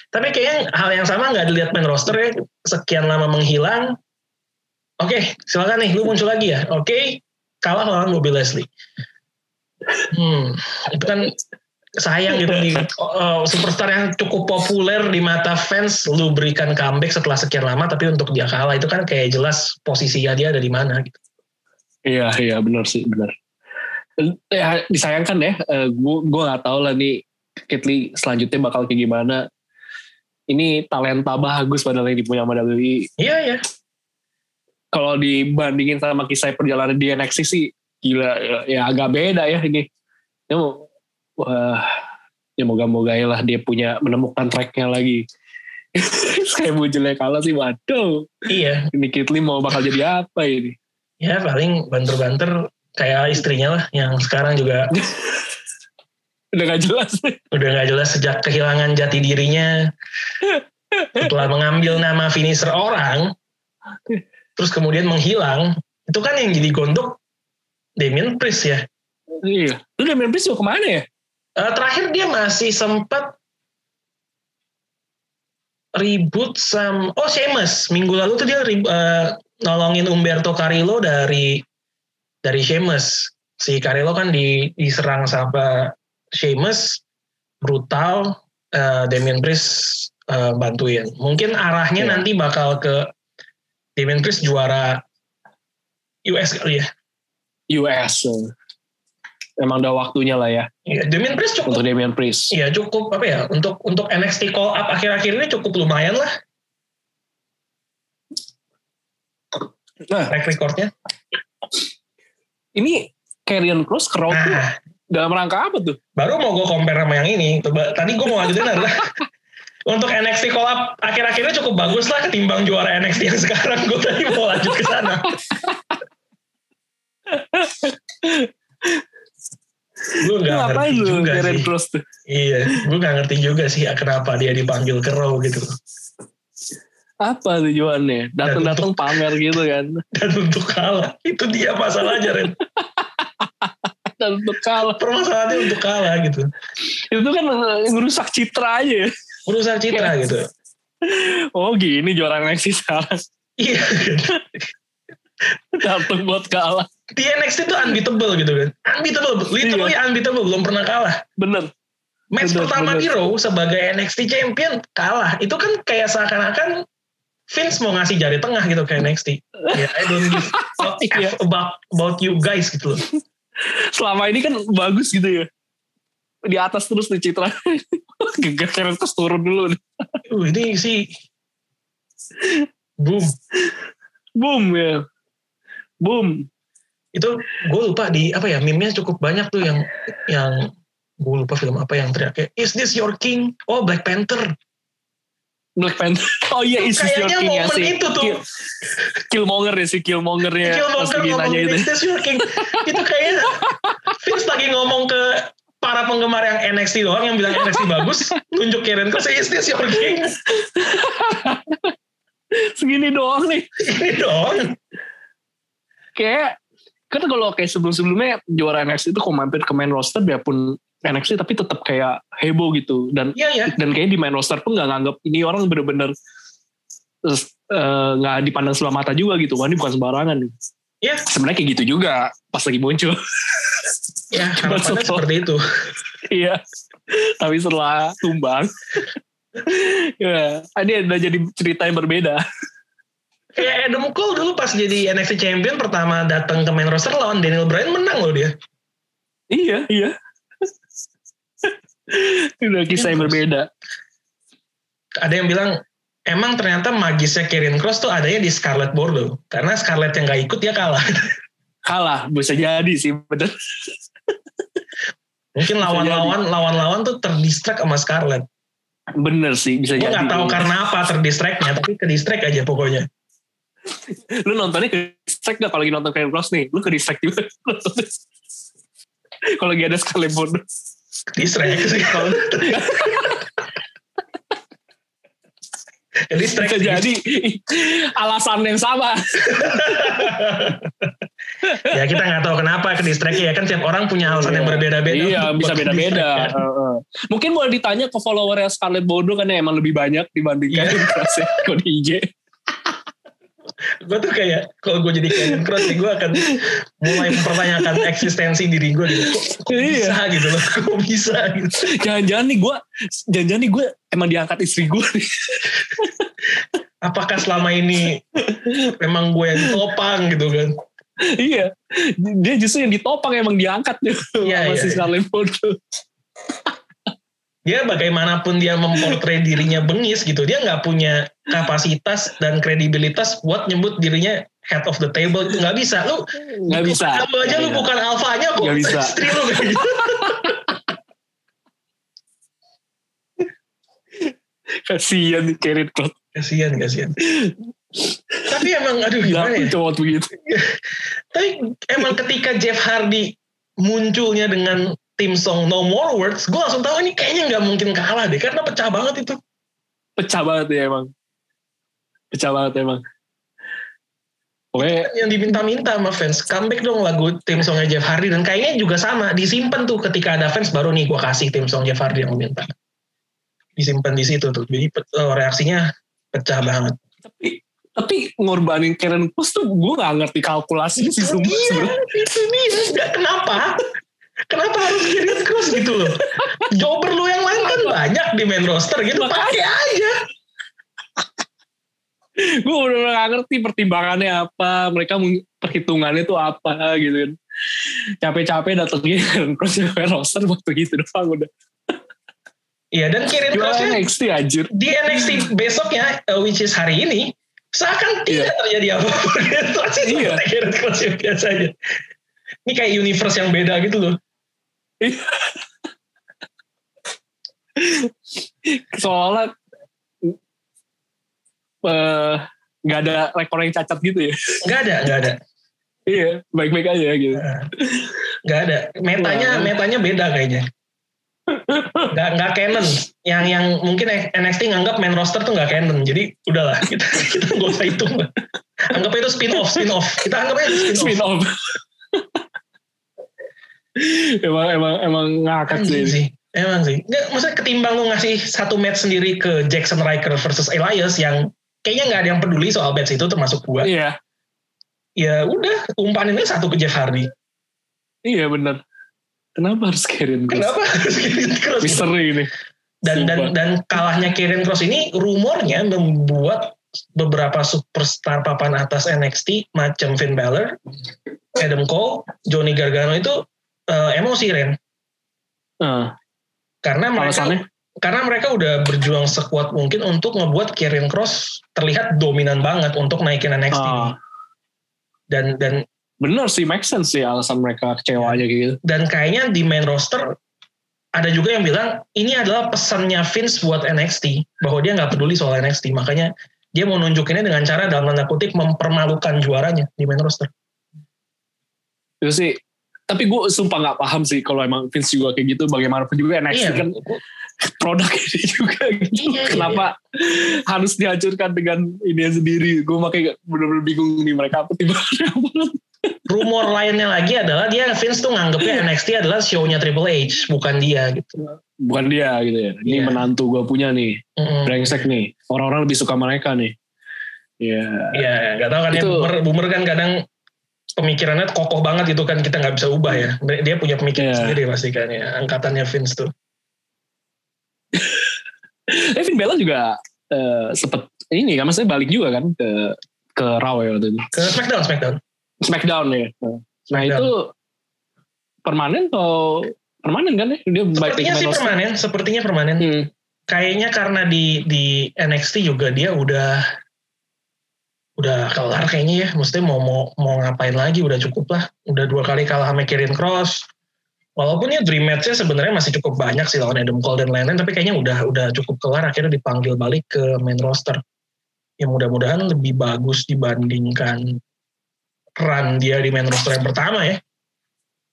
Tapi kayaknya hal yang sama nggak dilihat main roster ya, sekian lama menghilang. Oke, silakan nih, lu muncul lagi ya. Oke, kalah lawan Bobby Leslie. Hmm, itu kan sayang gitu di uh, superstar yang cukup populer di mata fans lu berikan comeback setelah sekian lama tapi untuk dia kalah itu kan kayak jelas posisinya dia ada di mana gitu. Iya, iya benar sih, benar. Ya, disayangkan ya, gue gue nggak tahu lah nih Kitli selanjutnya bakal kayak gimana. Ini talenta bagus padahal yang dipunya sama WWE. Iya ya. Kalau dibandingin sama kisah perjalanan di NXT sih gila ya, ya agak beda ya ini. Ya, wah, ya moga-moga ya lah dia punya menemukan tracknya lagi. Kayak munculnya kalah sih, waduh. Iya. Ini Kitli mau bakal jadi apa ini? Ya paling banter-banter kayak istrinya lah yang sekarang juga Udah gak jelas. udah nggak jelas sejak kehilangan jati dirinya setelah mengambil nama finisher orang terus kemudian menghilang. Itu kan yang jadi gondok Damien Priest ya. Iya. Lu Damian Priest mau ke mana ya? Eh, terakhir dia masih sempat ribut sama oh Sheamus minggu lalu tuh dia rib- eh, nolongin Umberto Carrillo dari dari Sheamus si Carrillo kan di, diserang sama Sheamus brutal. Eh, Damien Priest eh, bantuin. Mungkin arahnya Iya. nanti bakal ke Damien Priest juara US kali ya US. Emang udah waktunya lah ya Iya, Damien Priest cukup untuk Damian Priest. Iya cukup apa ya untuk untuk NXT call up akhir-akhir ini cukup lumayan lah Nah, track recordnya. ini Karrion Cross ke Raw tuh Nah dalam rangka apa tuh? baru mau gue compare sama yang ini. Coba tadi gue mau lanjutin adalah untuk NXT call up akhir-akhirnya cukup bagus lah ketimbang juara NXT yang sekarang. Gue tadi mau lanjut ke sana. gue ngapain ngerti lu juga sih. Cross tuh? Iya, gue nggak ngerti juga sih kenapa dia dipanggil ke Raw gitu. Apa tujuannya? Datang-datang pamer gitu kan. Dan untuk kalah, itu dia masalahnya Ren. Dan untuk kalah. Permasalahannya untuk kalah gitu. Itu kan eh, ngerusak citra aja Urusan citra gitu. Oh gini juara NXT sekarang. Iya. Datang buat kalah. Di NXT itu unbeatable gitu kan. Unbeatable. Literally unbeatable. Belum pernah kalah. Bener. Match Bener, pertama bener. Raw sebagai NXT champion kalah. Itu kan kayak seakan-akan Vince mau ngasih jari tengah gitu ke NXT. Ya, I don't give Iya. F about, about you guys gitu loh. Selama ini kan bagus gitu ya. Di atas terus nih citra. Karrion Cross turun dulu. Uh, ini sih boom. Boom ya. Boom. Itu gue lupa di apa ya meme-nya cukup banyak tuh yang yang gue lupa film apa yang teriak kayak Is this your king? Oh Black Panther. Black Panther. Oh iya, Is This Your King ya momen si itu tuh. Kill- Killmonger ya si Killmongernya pas Killmonger ngomong nanya itu. Is this your king? itu kayaknya Vince lagi ngomong ke para penggemar yang NXT doang yang bilang NXT bagus nunjuk Karen Cross is this your king? Segini doang nih. ini dong Kayak kan kalau kayak sebelum-sebelumnya juara NXT itu kalau mampir ke main roster biarpun NXT tapi tetap kayak heboh gitu. Dan iya ya dan kayak di main roster pun nggak nganggap ini orang bener-bener eh, nggak dipandang sebelah mata juga gitu. Wah ini bukan sembarangan nih Iya. sebenarnya kayak gitu juga pas lagi muncul. Ya harapannya seperti itu. Iya. Tapi setelah tumbang. Ya ini ada jadi cerita yang berbeda. Kayak Adam Cole dulu pas jadi NXT champion pertama datang ke main roster lawan Daniel Bryan menang loh dia. Iya iya. Udah kisah yang berbeda. ada yang bilang emang ternyata magisnya Karen Cross tuh adanya di Scarlett Bordeaux karena Scarlett yang gak ikut dia kalah kalah bisa jadi sih bener mungkin lawan-lawan lawan-lawan tuh terdistract sama Scarlett Bener sih bisa Gue jadi. nggak tahu karena apa terdistract-nya, tapi ke distract aja pokoknya. Lu nontonnya ke distract gak kalau lagi nonton Karen Cross nih? Lu ke distract juga. kalau lagi ada Scarlet Bordeaux. Distract sih. Kalau Ke distract bisa sih. jadi alasan yang sama. ya kita nggak tahu kenapa ke distract ya kan tiap orang punya alasan yang berbeda-beda. Iya, bisa beda-beda. kan. Heeh. Mungkin boleh ditanya ke followernya Scarlett Bordeaux kan yang emang lebih banyak dibandingkan Iya. Crossnya kalau di IG. Gue tuh kayak kalau gue jadi Karen Cross sih gue akan mulai mempertanyakan eksistensi diri gue gitu. Kok, kok Iya. bisa gitu loh? Kok bisa gitu? Jangan-jangan nih gue, jangan-jangan nih gue emang diangkat istri gue nih. Apakah selama ini memang gue yang topang gitu kan? iya, dia justru yang ditopang emang diangkat nih Iya, sama iya, si iya. Scarlett. Dia bagaimanapun dia memportray dirinya bengis gitu, dia nggak punya kapasitas dan kredibilitas buat nyebut dirinya head of the table gitu nggak bisa. Lu Nggak bisa. Kamu aja lu Iya. bukan alfanya kok. Nggak bisa. Istri lu gitu. Nih Karen Cross. Kasihan, kasihan. Tapi emang aduh gimana ya? cowok begitu. Tapi emang ketika Jeff Hardy munculnya dengan tim song No More Words, gue langsung tahu ini kayaknya nggak mungkin kalah deh, karena pecah banget itu. Pecah banget ya emang. Pecah banget emang. Oke, Yang diminta-minta sama fans, comeback dong lagu tim songnya Jeff Hardy dan kayaknya juga sama, disimpan tuh ketika ada fans baru nih gue kasih tim song Jeff Hardy yang minta. Disimpan di situ tuh, jadi eh, reaksinya pecah banget. tapi tapi ngorbanin Karen Cross tuh gue gak ngerti kalkulasi sih dia, sebenarnya. itu dia. Kenapa? Kenapa harus Karen Cross gitu loh? Jobber lu yang lain kan banyak di main roster gitu, Makanya. pakai aja. gue udah gak ngerti pertimbangannya apa mereka perhitungannya tuh apa gitu kan capek-capek datengnya Karen yang main roster waktu gitu doang udah Iya dan juara Cross NXT anjir di NXT besoknya, uh, which is hari ini, seakan tidak terjadi apa-apa. Itu sih Iya. Karen Cross yang biasa aja. Ini kayak universe yang beda gitu loh. soalnya eh, nggak ada rekor yang cacat gitu ya Nggak ada, nggak ada. iya baik-baik aja gitu Nggak ada. Metanya, metanya beda kayaknya. Nggak, nggak canon. Yang yang mungkin NXT nganggap main roster tuh nggak canon. Jadi udahlah, kita kita nggak usah hitung. Anggap itu spin off, spin off. Kita anggap aja spin off. spin off emang emang emang ngakak sih sih. Emang sih. Nggak, maksudnya ketimbang lu ngasih satu match sendiri ke Jackson Riker versus Elias yang kayaknya nggak ada yang peduli soal match itu termasuk gua. iya Ya udah, umpanin aja satu ke Jeff Hardy. iya bener kenapa harus Karen Cross Kenapa harus Karen Cross? misteri ini Dan dan Sumpah. dan kalahnya Karen Cross ini rumornya membuat beberapa superstar papan atas NXT macam Finn Balor, Adam Cole, Johnny Gargano itu eh, emosi Ren Ah, karena mereka alasannya karena mereka udah berjuang sekuat mungkin untuk ngebuat Karen Cross terlihat dominan banget untuk naikin NXT Ah. dan dan bener sih make sense sih alasan mereka kecewa aja gitu. Dan kayaknya di main roster ada juga yang bilang ini adalah pesannya Vince buat NXT bahwa dia nggak peduli soal NXT makanya dia mau nunjukinnya dengan cara dalam tanda kutip mempermalukan juaranya di main roster. itu sih tapi gue sumpah nggak paham sih kalau emang Vince juga kayak gitu bagaimanapun juga NXT Iya, kan produk ini juga gitu. Iya, iya, kenapa harus dihancurkan dengan ini sendiri? Gue makanya bener-bener bingung nih mereka apa tiba-tiba rumor lainnya lagi adalah dia Vince tuh nganggepnya NXT adalah show-nya Triple H bukan dia gitu. bukan dia gitu ya ini Iya. menantu gue punya nih Mm-mm. brengsek nih orang-orang lebih suka mereka nih ya Iya, nggak tahu kan ya Itu- boomer, boomer kan kadang pemikirannya kokoh banget gitu kan kita nggak bisa ubah ya. Dia punya pemikiran Iya. sendiri pasti kan ya. Angkatannya Vince tuh. Eh Finn Balor juga eh, sempet ini kan maksudnya balik juga kan ke ke Raw ya waktu itu. Ke SmackDown, SmackDown. Smackdown ya. Nah Smackdown. itu permanen atau permanen kan ya? Dia Sepertinya sih permanen, sepertinya permanen. Hmm. Kayaknya karena di di NXT juga dia udah udah kelar kayaknya ya. Maksudnya mau mau mau ngapain lagi udah cukup lah. Udah dua kali kalah sama Karen Cross. walaupun ya dream match-nya sebenarnya masih cukup banyak sih lawan Adam Cole dan lain-lain tapi kayaknya udah udah cukup kelar akhirnya dipanggil balik ke main roster yang mudah-mudahan lebih bagus dibandingkan run dia di main roster yang pertama ya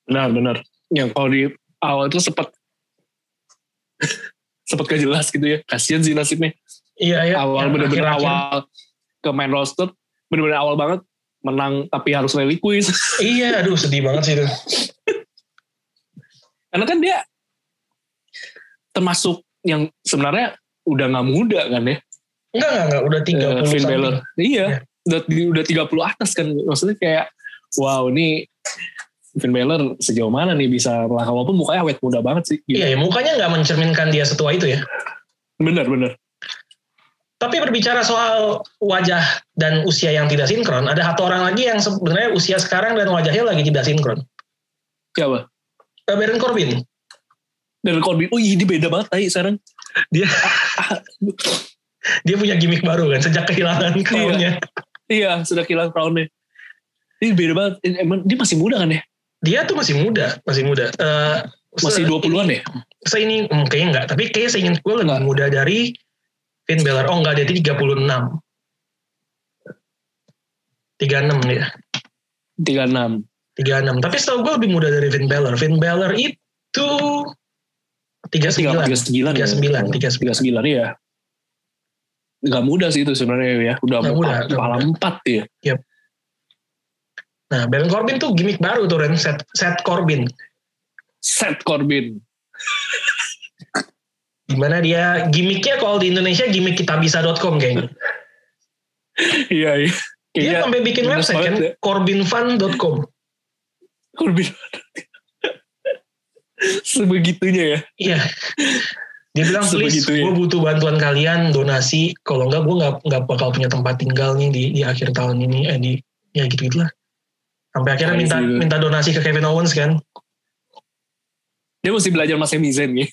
Benar, benar. Yang kalau di awal itu sempat sempat gak jelas gitu ya. Kasian sih nasibnya. iya ya awal bener-bener akhir-akhir. awal ke main roster bener-bener awal banget menang tapi harus rally quiz iya aduh sedih banget sih itu karena kan dia termasuk yang sebenarnya udah nggak muda kan ya enggak enggak enggak udah 30 eh, Finn something. Balor iya Ya. Udah udah 30 atas kan maksudnya kayak wow ini Finn Balor sejauh mana nih bisa melangkah walaupun mukanya awet muda banget sih gitu. iya ya mukanya nggak mencerminkan dia setua itu ya bener bener Tapi berbicara soal wajah dan usia yang tidak sinkron, ada satu orang lagi yang sebenarnya usia sekarang dan wajahnya lagi tidak sinkron. siapa Eh, Baron Corbin. dan Corbin oh iya dia beda banget tadi sekarang Dia dia punya gimmick baru kan sejak kehilangan crown-nya. iya sudah kehilangan crownnya ini beda banget emang dia masih muda kan ya Dia tuh masih muda, masih muda. Eh, masih se- 20-an ya Saya ini hmm, kayaknya enggak, tapi kayaknya saya ingin gue lebih Enggak. muda dari Finn Balor. Oh enggak, dia 36. 36 dia. 36 36. Tapi setahu gue lebih muda dari Finn Balor. Finn Balor itu 39. 39 ya 39, 39. 39 ya nggak mudah sih itu sebenarnya ya udah mau mudah, kepala empat ya Nah, Baron Corbin tuh gimmick baru tuh Ren, Seth, Seth Corbin. Seth Corbin Di mana dia gimmicknya kalau di Indonesia gimmick kitabisa.com kayaknya. iya iya Dia sampai bikin website kan, ya. corbinfun.com. Corbin sebegitunya ya Iya. Dia bilang please, Sebegitunya. gue butuh bantuan kalian donasi. Kalau enggak gue nggak nggak bakal punya tempat tinggal nih di, di akhir tahun ini. Eh di ya gitu gitulah. Sampai akhirnya minta itu. minta donasi ke Kevin Owens kan. dia mesti belajar mas Sami Zayn ya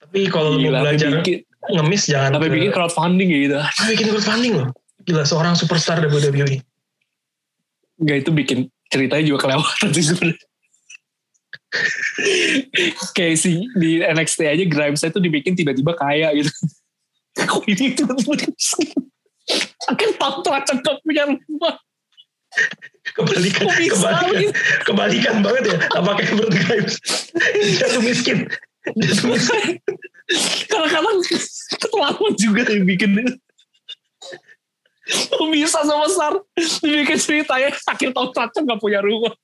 Tapi kalau mau belajar bikin, ngemis jangan sampai ke- bikin crowdfunding ya gitu Sampai bikin crowdfunding loh. Gila seorang superstar WWE. Enggak itu bikin ceritanya juga kelewatan sih sebenarnya. Kayak si di NXT aja Grimes itu dibikin tiba-tiba kaya gitu. Kok ini tiba-tiba? Akan tahu teracap gak punya rumah. Kebalikan, bisa kebalikan, gitu? kebalikan banget ya. Apa kayak Bert Grimes? Jatuh miskin. Jatuh miskin. Kadang-kadang keterlaluan juga yang bikin bisa sama besar dibikin ceritanya akhir tahun teracap gak punya rumah.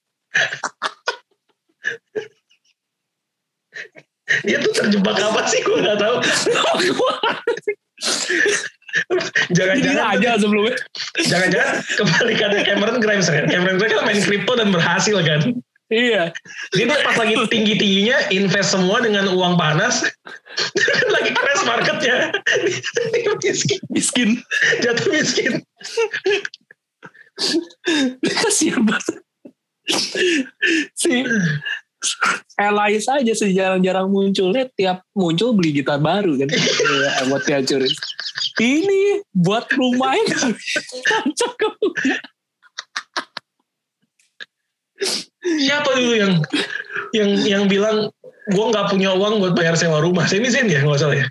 Dia tuh terjebak apa sih? Gue gak tahu. Jangan-jangan aja sebelumnya. jangan-jangan kebalikannya Cameron Grimes kan. Cameron Grimes kan main kripto dan berhasil kan. Iya. Dia pas lagi tinggi-tingginya invest semua dengan uang panas. lagi crash marketnya. Dia miskin. Miskin. Jatuh miskin. Kasian banget. Si Elias aja sih jarang-jarang munculnya tiap muncul beli gitar baru kan. Iya, emotnya curi. Ini buat rumahnya cocok ke Siapa dulu yang yang yang bilang gue nggak punya uang buat bayar sewa rumah? Semi Zayn ya nggak salah ya?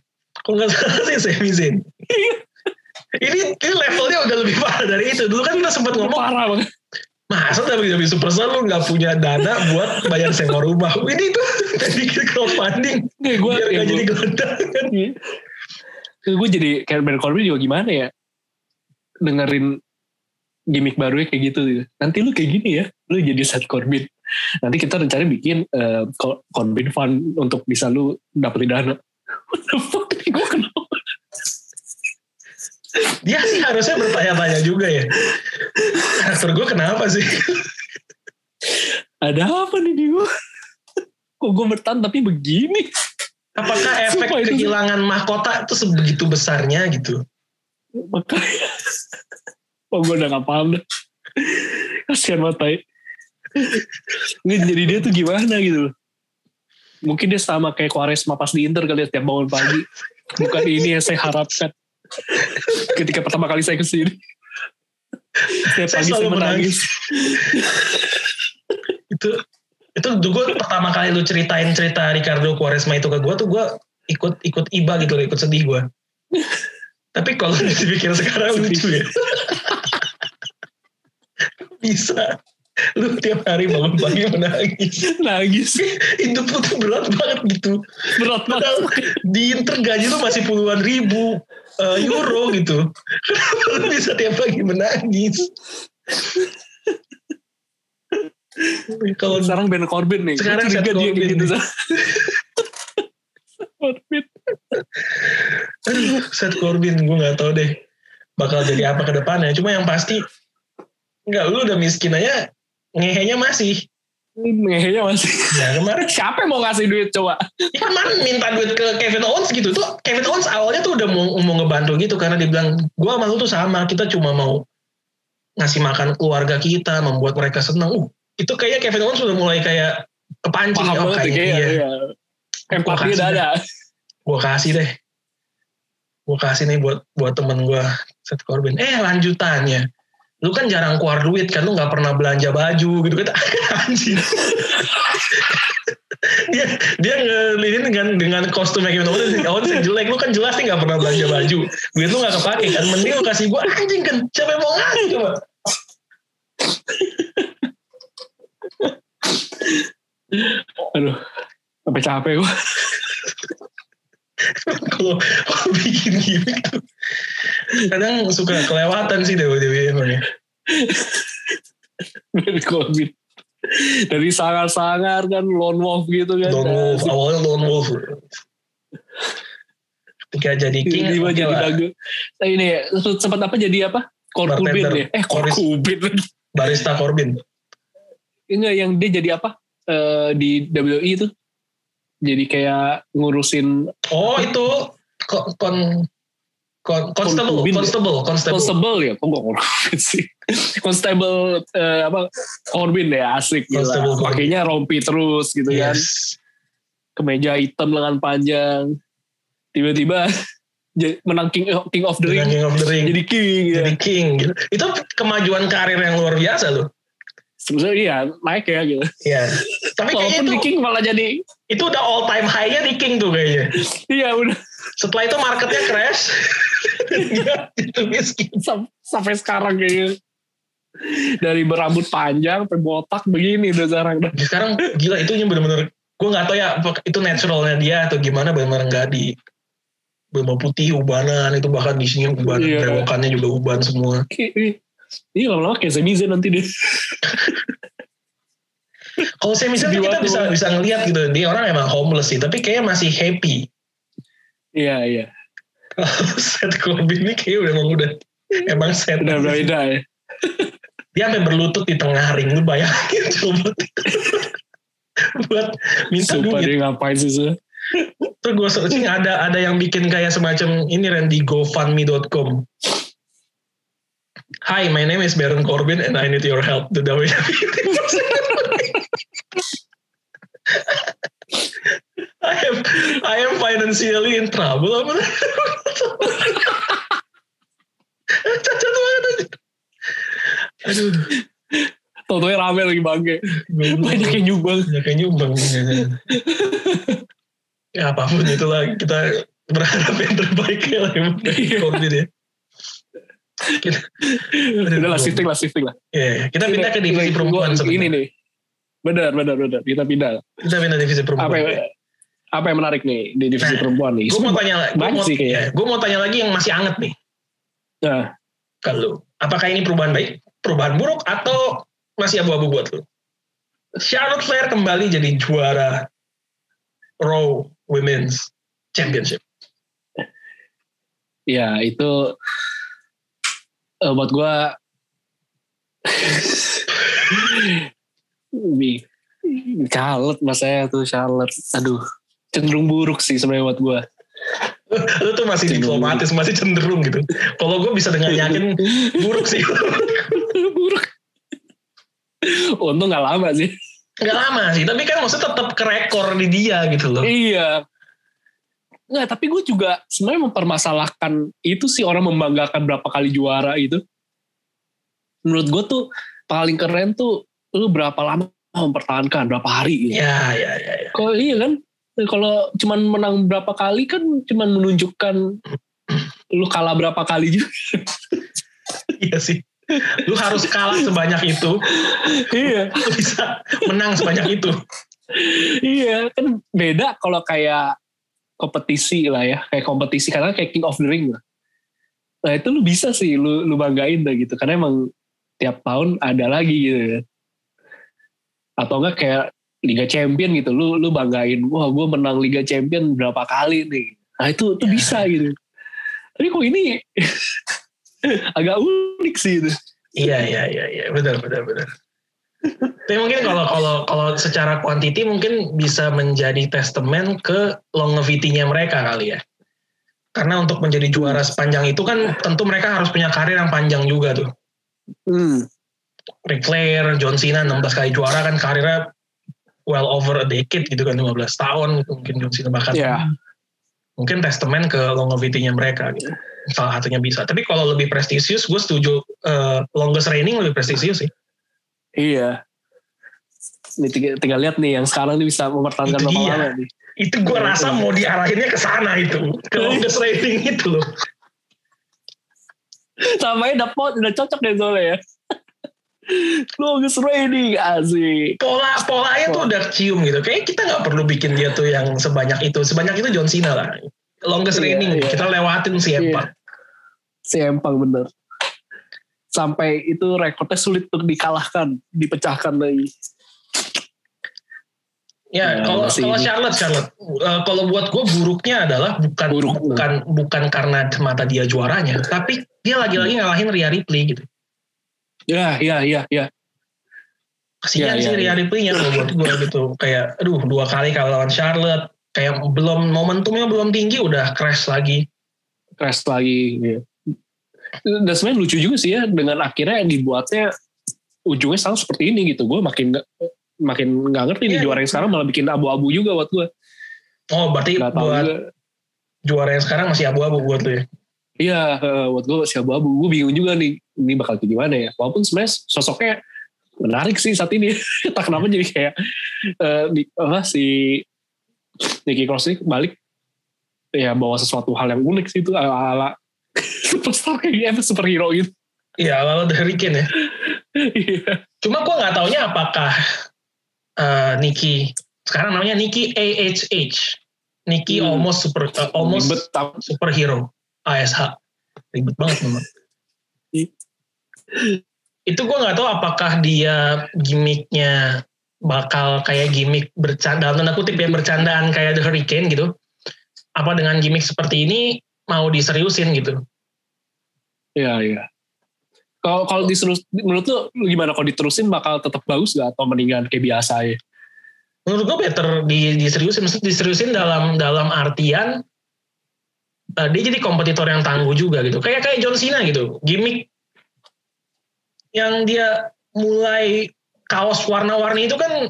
Kok nggak salah sih Semi Zain? ini, ini levelnya udah lebih parah dari itu. Dulu kan kita sempat ngomong, parah banget. Masa WWE Superstar lu nggak punya dana buat bayar sewa rumah? Ini tuh bikin crowdfunding Nih, gue biar nggak jadi gelandang kan? gue jadi kayak Ben Corbin juga gimana ya dengerin gimmick barunya kayak gitu gitu. Nanti lu kayak gini ya, lu jadi Seth Corbin. Nanti kita rencana bikin eh, Cor- Corbin Fund untuk bisa lu dapetin dana. What the fuck? Gue kenapa? Dia sih harusnya bertanya-tanya juga ya. Karakter gue kenapa sih? Ada apa nih di gue? Kok gue bertahan tapi begini? Apakah efek Sumpah, itu- kehilangan mahkota itu sebegitu besarnya gitu? Makanya. Oh gue udah gak paham dah. Kasian banget Tai. Ini jadi dia tuh gimana gitu. Mungkin dia sama kayak Quaresma pas di Inter kali ya setiap bangun pagi. Bukan ini yang saya harapkan. Ketika pertama kali saya ke sini. Setiap Saya pagi saya menangis. itu itu gue pertama kali lu ceritain cerita Ricardo Quaresma itu ke gue tuh gue ikut ikut iba gitu loh, ikut sedih gue tapi kalau dipikir sekarang lucu ya. Bisa lu tiap hari bangun pagi menangis Nangis. hidup lu tuh berat banget gitu Berat banget. Di Inter gaji tuh masih puluhan ribu eh, euro gitu lu bisa tiap pagi menangis kalau Sekarang Ben Corbin nih. Sekarang Seth dia gitu. Corbin. Aduh, Seth Corbin gue nggak tahu deh bakal jadi apa ke depannya. Cuma yang pasti nggak lu udah miskin aja ngehenya masih. Ngehenya masih. Ya kemarin Siapa yang mau ngasih duit coba? ya kemarin minta duit ke Kevin Owens gitu tuh. Kevin Owens awalnya tuh udah mau, mau ngebantu gitu karena dia bilang gue sama lu tuh sama kita cuma mau ngasih makan keluarga kita, membuat mereka senang. Uh, itu kayaknya Kevin Owens sudah mulai kayak kepancing Paham oh, kayaknya kayaknya. iya. Iya. Empati kasih udah ada. gue kasih deh gue kasih nih buat buat temen gue Seth Corbin eh lanjutannya lu kan jarang keluar duit kan lu nggak pernah belanja baju gitu kan. Anjir dia dia ngelihin dengan dengan kostum Kevin Owens Owens yang jelek lu kan jelas nih nggak pernah belanja baju. Duit lu nggak kepake kan mending lu kasih gue anjing kan siapa yang mau ngasih coba? Aduh. Sampai capek gue. kalau bikin gimmick tuh kadang suka kelewatan sih Dewa Dewi emang ya Ben Corbin. Dari sangar-sangar kan lone wolf gitu kan. Lone Wolf awalnya Lone Wolf ketika jadi King Tiba-tiba oke jadi lah. Nah, ini ya, sempat apa jadi apa? Corbin ya? Eh Corbin. Barista Corbin Enggak yang dia jadi apa? Eh, di WWE itu. Jadi kayak ngurusin oh itu kon kon constable ya? constable constable Constable ya, kok gue Corbin sih. Constable eh, apa Corbin ya asik gila. Corbin. Pakainya rompi terus gitu kan. yes Kemeja hitam lengan panjang. Tiba-tiba jadi- menang King, King of the Ring. King of the Ring Jadi King ya. jadi King gitu. itu kemajuan karir yang luar biasa loh Sebenarnya iya naik ya gitu. ya tapi kayaknya itu di King malah jadi itu udah all time high-nya di King tuh kayaknya iya udah setelah itu marketnya crash dia itu miskin sam- sampai sekarang kayaknya. Dari berambut panjang sampai botak begini udah sekarang. dah. sekarang gila itunya bener-bener gue nggak tahu ya itu naturalnya dia atau gimana bener-bener nggak di berubah putih ubanan itu bahkan di sini ubanan Iya. juga uban semua Kayak- Iya lama-lama kayak Sami Zayn nanti deh. kalau saya misalnya kita bisa bisa ngelihat gitu dia orang emang homeless sih tapi kayaknya masih happy Iya iya. Seth Corbin ini kayaknya udah emang udah emang set Udah beda ya. dia sampai berlutut di tengah ring lu bayangin coba buat minta Sumpah duit dia ngapain sih sih. terus gue searching ada ada yang bikin kayak semacam ini Randy GoFundMe.com Hi, my name is Baron Corbin and I need your help. The WWE. I am I am financially in trouble. Cacat banget. Aduh, Tau-taunya rame lagi bangke. Banyak yang nyumbang. Ya kayak nyumbang. ya apa pun itulah kita berharap yang terbaik ya lah. Corbin ya. Kita, Udah lah shifting lah shifting lah. ya, kita pindah ke divisi perempuan sebenarnya. Ini nih. Benar benar benar. Kita pindah. Kita pindah divisi perempuan. Apa yang, apa yang menarik nih di divisi Nah, perempuan nih? gue mau tanya lagi. Gue mau tanya lagi yang masih anget nih. Nah, Kalau apakah ini perubahan baik, perubahan buruk, atau masih abu-abu buat lu? Charlotte Flair kembali jadi juara Raw Women's Championship. ya itu eh, buat gue Charlotte mas saya tuh Charlotte aduh cenderung buruk sih sebenarnya buat gue lu tuh masih Cenderung. diplomatis, masih cenderung gitu. Kalau gue bisa dengan yakin buruk sih. buruk untung gak lama sih Gak lama sih, tapi kan maksudnya tetap ke rekor di dia gitu loh. iya Nggak, tapi gue juga sebenarnya mempermasalahkan itu sih orang membanggakan berapa kali juara itu. menurut gue tuh paling keren tuh lu berapa lama mempertahankan berapa hari gitu. Ya, ya, ya, ya. Kalau iya kan, kalau cuman menang berapa kali kan cuman menunjukkan lu kalah berapa kali juga. iya sih. Lu harus kalah sebanyak itu. iya. Lu bisa menang sebanyak itu. iya, kan beda kalau kayak kompetisi lah ya, kayak kompetisi karena kayak King of the Ring lah. Nah itu lu bisa sih lu lu banggain dah gitu. Karena emang tiap tahun ada lagi gitu kan atau enggak kayak Liga Champion gitu. Lu lu banggain wah gue menang Liga Champion berapa kali nih? Nah itu itu Ya. bisa gitu. Tapi kok ini agak unik sih itu. Iya, iya, iya, iya, benar, benar, benar. Tapi mungkin kalau kalau kalau secara kuantiti mungkin bisa menjadi testament ke longevity-nya mereka kali ya. Karena untuk menjadi juara sepanjang itu kan tentu mereka harus punya karir yang panjang juga tuh. hmm. Ric Flair, John Cena 16 kali juara kan karirnya well over a decade gitu kan 15 tahun gitu, mungkin John Cena bahkan ya mungkin testament ke longevity-nya mereka gitu. Salah satunya bisa. Tapi kalau lebih prestisius, gue setuju eh, longest reigning lebih prestisius sih. Iya Nih, tinggal, tinggal lihat nih yang sekarang nih bisa mempertahankan berapa lama nih Itu gue rasa mau diarahinnya ke sana itu. Ke longest reigning itu loh. sampai udah pot udah cocok deh soalnya ya longest reigning asik Pola polanya tuh udah cium gitu. Kayak kita nggak perlu bikin dia tuh yang sebanyak itu. Sebanyak itu John Cena lah. Longest Iya, reigning. iya. Kita lewatin si Iya. Empang. si Empang bener sampai itu rekornya sulit untuk dikalahkan dipecahkan lagi Ya, Ya, kalau kalau. Charlotte, Charlotte, eh, kalau buat gue buruknya adalah bukan Buruk. bukan bukan karena mata dia juaranya, tapi dia lagi-lagi ngalahin Rhea Ripley gitu. ya ya ya ya Kasihan Ya, sih ya, Rhea ya. Ripley-nya kalau buat gue gitu. Kayak, aduh dua kali kalah lawan Charlotte, kayak belum momentumnya belum tinggi udah crash lagi. crash lagi ya. Dan sebenarnya lucu juga sih ya dengan akhirnya dibuatnya ujungnya selalu seperti ini gitu gue makin nggak- makin nggak ngerti nih Iya. juara yang sekarang malah bikin abu-abu juga buat gue Oh, berarti tahu buat juga juara yang sekarang masih abu-abu buat lu ya. Iya, eh, buat gue masih abu-abu. Gue bingung juga nih, ini bakal kayak gimana ya. Walaupun sebenarnya sosoknya menarik sih saat ini. Tak kenapa jadi kayak eh, di, apa, si Nicky Cross ini balik ya bawa sesuatu hal yang unik sih itu ala-ala superstar kayak apa superhero gitu. Iya, lalu The Hurricane ya. Iya. Cuma gue nggak taunya apakah eh, Nikki sekarang namanya Nikki AHH. Nikki Hmm. almost super eh, almost Ribet, superhero ASH. Ribet banget memang. Itu gue nggak tahu apakah dia gimmicknya bakal kayak gimmick bercanda dalam tanda kutip ya bercandaan kayak The Hurricane gitu. Apa dengan gimmick seperti ini mau diseriusin gitu? Iya, iya. Kalau kalau diserus, menurut lu gimana kalau diterusin bakal tetap bagus gak atau mendingan kayak biasa ya? menurut gue better di, diseriusin maksud diseriusin dalam dalam artian eh, dia jadi kompetitor yang tangguh juga gitu kayak kayak John Cena gitu gimmick yang dia mulai kaos warna-warni itu kan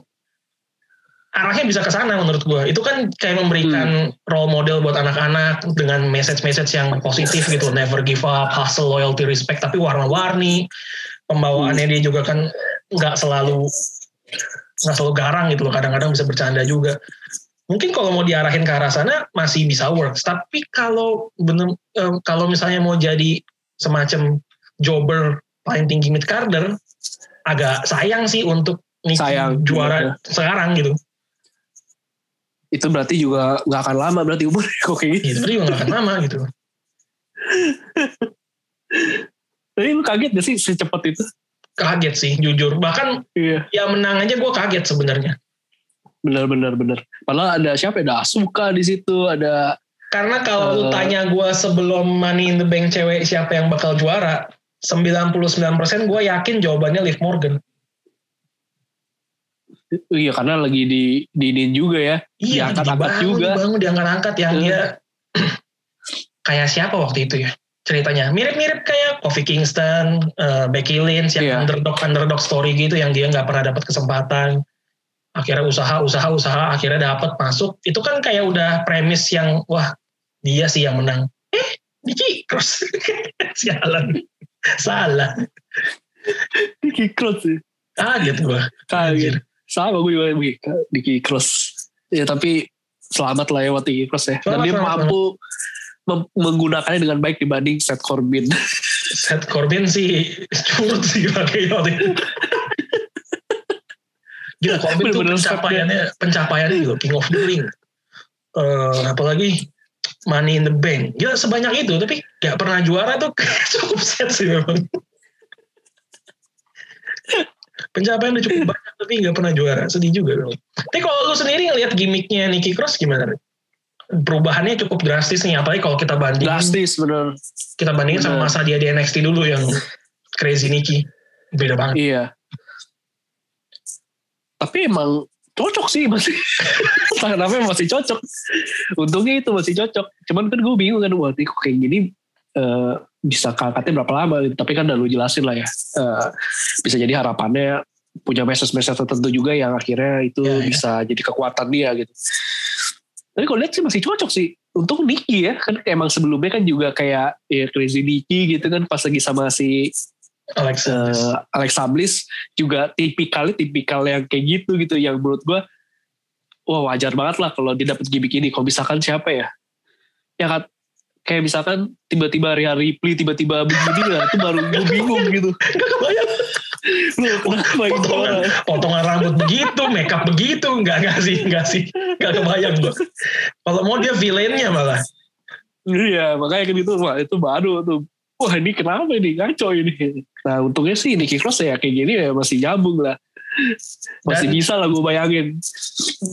arahnya bisa ke sana menurut gue itu kan kayak memberikan role model buat anak-anak dengan message-message yang positif gitu. Never give up hustle loyalty respect. Tapi warna-warni pembawaannya dia juga kan nggak selalu nggak selalu garang gitu loh. Kadang-kadang bisa bercanda juga. Mungkin kalau mau diarahin ke arah sana masih bisa works. Tapi kalau bener em, kalau misalnya mau jadi semacam jobber paling tinggi mid carder agak sayang sih untuk Nicky Sayang, juara sekarang gitu Itu berarti juga nggak akan lama berarti umur kok kayak gitu. itu juga nggak akan lama gitu Tapi lu kaget gak sih secepat itu? kaget sih jujur bahkan Iya. ya menang aja gue kaget sebenarnya Bener bener bener. Padahal ada siapa? ya? Ada Asuka di situ, ada karena kalau lu Eh. tanya gue sebelum Money in the Bank cewek siapa yang bakal juara 99% gue yakin jawabannya Liv Morgan iya karena lagi di diinin juga ya. Iya, Diangkat-angkat juga. Dibangun, diangkat-angkat yang Hmm. dia kayak siapa waktu itu ya ceritanya mirip-mirip kayak Kofi Kingston, eh, Becky Lynch yang Iya. underdog underdog story gitu yang dia nggak pernah dapat kesempatan akhirnya usaha usaha usaha akhirnya dapat masuk itu kan kayak udah premis yang wah dia sih yang menang eh Nikki Cross sialan salah Nicky Cross sih. Kaget gue. Kaget. Sama gue juga Wih, Nicky Cross. Ya tapi selamat lah ya Nicky Cross ya. Dan Selamat, dia selamat, mampu mem- menggunakannya dengan baik dibanding Seth Corbin. Seth Corbin sih curut sih pakai waktu itu. Gila Corbin tuh Bener-bener pencapaiannya pencapaiannya juga King of the Ring. Eh, apalagi Money in the Bank. Gila sebanyak itu tapi gak pernah juara tuh cukup set sih memang. Pencapaian udah cukup banyak tapi gak pernah juara. Sedih juga. memang. Tapi kalau lu sendiri ngeliat gimmicknya Nicky Cross gimana? Perubahannya cukup drastis nih. Apalagi kalau kita bandingin Drastis bener. kita bandingin sama Bener. masa dia di NXT dulu yang Crazy Nicky. Beda banget. Iya. Tapi emang cocok sih masih. Kenapa masih cocok. Untungnya itu masih cocok. Cuman kan gue bingung kan. Ini kok kayak gini eh, bisa kakaknya berapa lama gitu. Tapi kan udah lu jelasin lah ya. Eh, bisa jadi harapannya punya message-message tertentu juga yang akhirnya itu Ya, ya. bisa jadi kekuatan dia gitu. Tapi kalau lihat sih masih cocok sih. Untung Nicky ya. Kan emang sebelumnya kan juga kayak ya Crazy Nicky gitu kan. Pas lagi sama si Alex. eh, Alexa Bliss juga tipikalnya tipikal yang kayak gitu gitu yang menurut gue wah wajar banget lah kalau dia dapet gimmick ini kalau misalkan siapa ya ya kan kayak misalkan tiba-tiba Rhea Ripley tiba-tiba begini lah itu baru gue bingung gitu Gak gitu Potongan, potongan rambut begitu, makeup begitu. Enggak sih. Enggak sih. Enggak kebayang gue. Kalau mau dia villainnya malah. iya makanya kan itu wah itu baru tuh wah ini kenapa ini ngaco ini nah untungnya sih Nicky Cross ya kayak gini ya masih nyambung lah masih Dan- bisa lah gue bayangin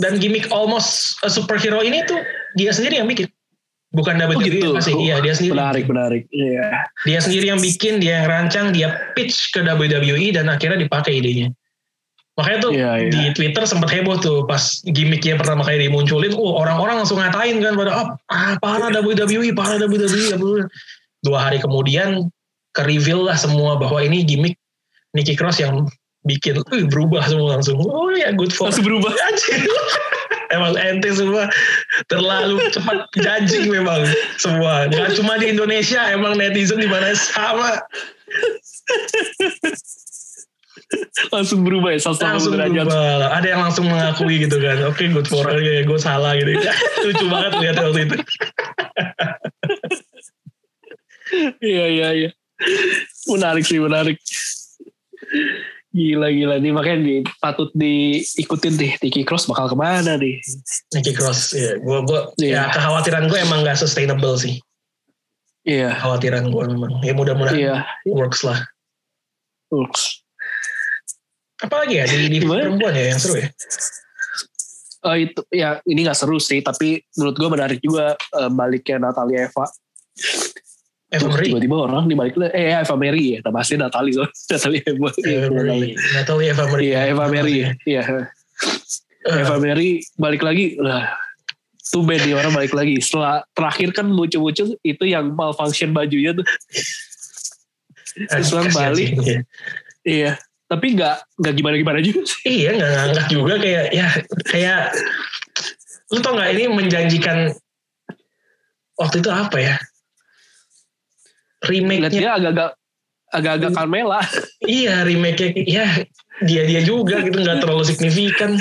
Dan gimmick almost a superhero ini tuh dia sendiri yang bikin. Bukan WWE Oh, gitu. masih. Iya, dia sendiri. menarik menarik iya Dia sendiri yang bikin, dia yang rancang, dia pitch ke WWE dan akhirnya dipakai idenya. Makanya tuh Iya, iya. di Twitter sempat heboh tuh pas gimmicknya pertama kali dimunculin, oh orang-orang langsung ngatain kan pada ah, ah parah WWE, parah WWE. WWE." Dua hari kemudian ke reveal lah semua bahwa ini gimmick Nicky Cross yang bikin uh, berubah semua langsung. Oh ya good for langsung berubah Anjir. Emang ente semua terlalu cepat judging memang semua. Gak cuma di Indonesia, emang netizen di mana sama langsung berubah ya 180 langsung derajat. berubah. Ada yang langsung mengakui gitu kan. Oke, good for ya, gue salah gitu. Lucu banget lihat waktu itu. Iya iya iya. Menarik sih menarik. Gila gila nih makanya di, patut diikutin deh Tiki Cross bakal ke mana nih? Nicky Cross, ya, gue gua, Iya. ya kekhawatiran gue emang gak sustainable sih. Iya Kekhawatiran gue memang. Ya mudah-mudahan iya. works lah. Works. Apalagi ya di, di perempuan ya yang seru ya. Eh, itu ya ini nggak seru sih tapi menurut gue menarik juga eh, baliknya Natalia Eva. Marie. Tiba-tiba orang dibalik eh Eva Mary ya. Nama asli Natalie loh. Natalia Eva. Eva Marie. Natalie Eva Marie. Iya Eva Mary ya. Iya. Eh, Eva Mary balik lagi lah tuh band nih orang balik lagi setelah terakhir kan muncul-muncul itu yang malfunction bajunya tuh eh, Islam kasihan Bali. sih. Iya. iya tapi nggak nggak gimana gimana juga sih Iya nggak ngangkat juga kayak ya kayak lu tau nggak ini menjanjikan waktu itu apa ya lihat remake-nya dia agak-agak agak-agak Carmela. Iya remake-nya ya dia dia juga gitu nggak terlalu signifikan.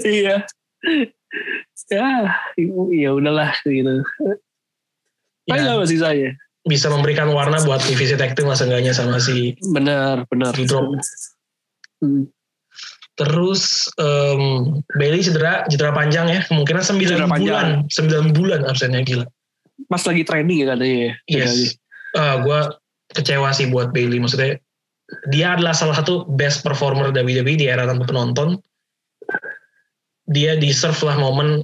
Iya. Ya ya udahlah gitu. Tapi ya, nggak masih saya bisa memberikan warna buat divisi tag team lah seenggaknya sama si benar benar. Drop. Hmm. terus em, Bailey cedera cedera panjang ya kemungkinan 9 Cedera bulan. panjang. 9 bulan absennya gila. Pas lagi training ya katanya ya Yes. Ah, gue kecewa sih buat Bailey. Maksudnya dia adalah salah satu best performer WWE di era tanpa penonton. Dia deserve lah momen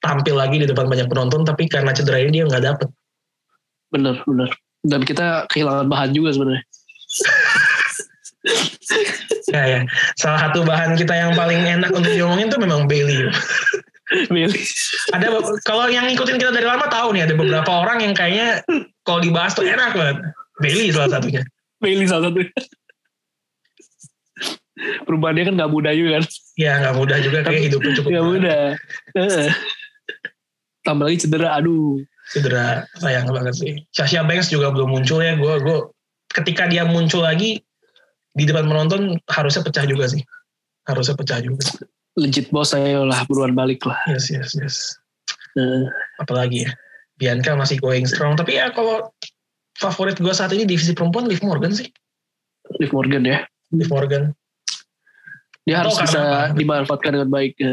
tampil lagi di depan banyak penonton, tapi karena cedera ini dia nggak dapet. benar benar dan kita kehilangan bahan juga sebenarnya Ya, ya. Salah satu bahan kita yang paling enak untuk diomongin tuh memang Bailey. Ada kalau yang ngikutin kita dari lama tahu nih ada beberapa orang yang kayaknya kalau dibahas tuh enak banget. Bailey salah satunya. Bailey salah satu perubahannya kan nggak mudah juga kan Ya nggak mudah juga kayak hidupnya cukup nggak mudah tambah lagi cedera aduh cedera sayang banget sih. Sasha Banks juga belum muncul ya. Gue gue ketika dia muncul lagi di depan penonton harusnya pecah juga sih. Harusnya pecah juga. Legit bos saya lah buruan balik lah. Yes, yes, yes. Eh, Apalagi ya. Bianca masih going strong. Tapi ya kalau favorit gue saat ini divisi perempuan Liv Morgan sih. Liv Morgan ya. Liv Morgan. Dia Atau harus karena bisa apa? dimanfaatkan dengan baik. ya.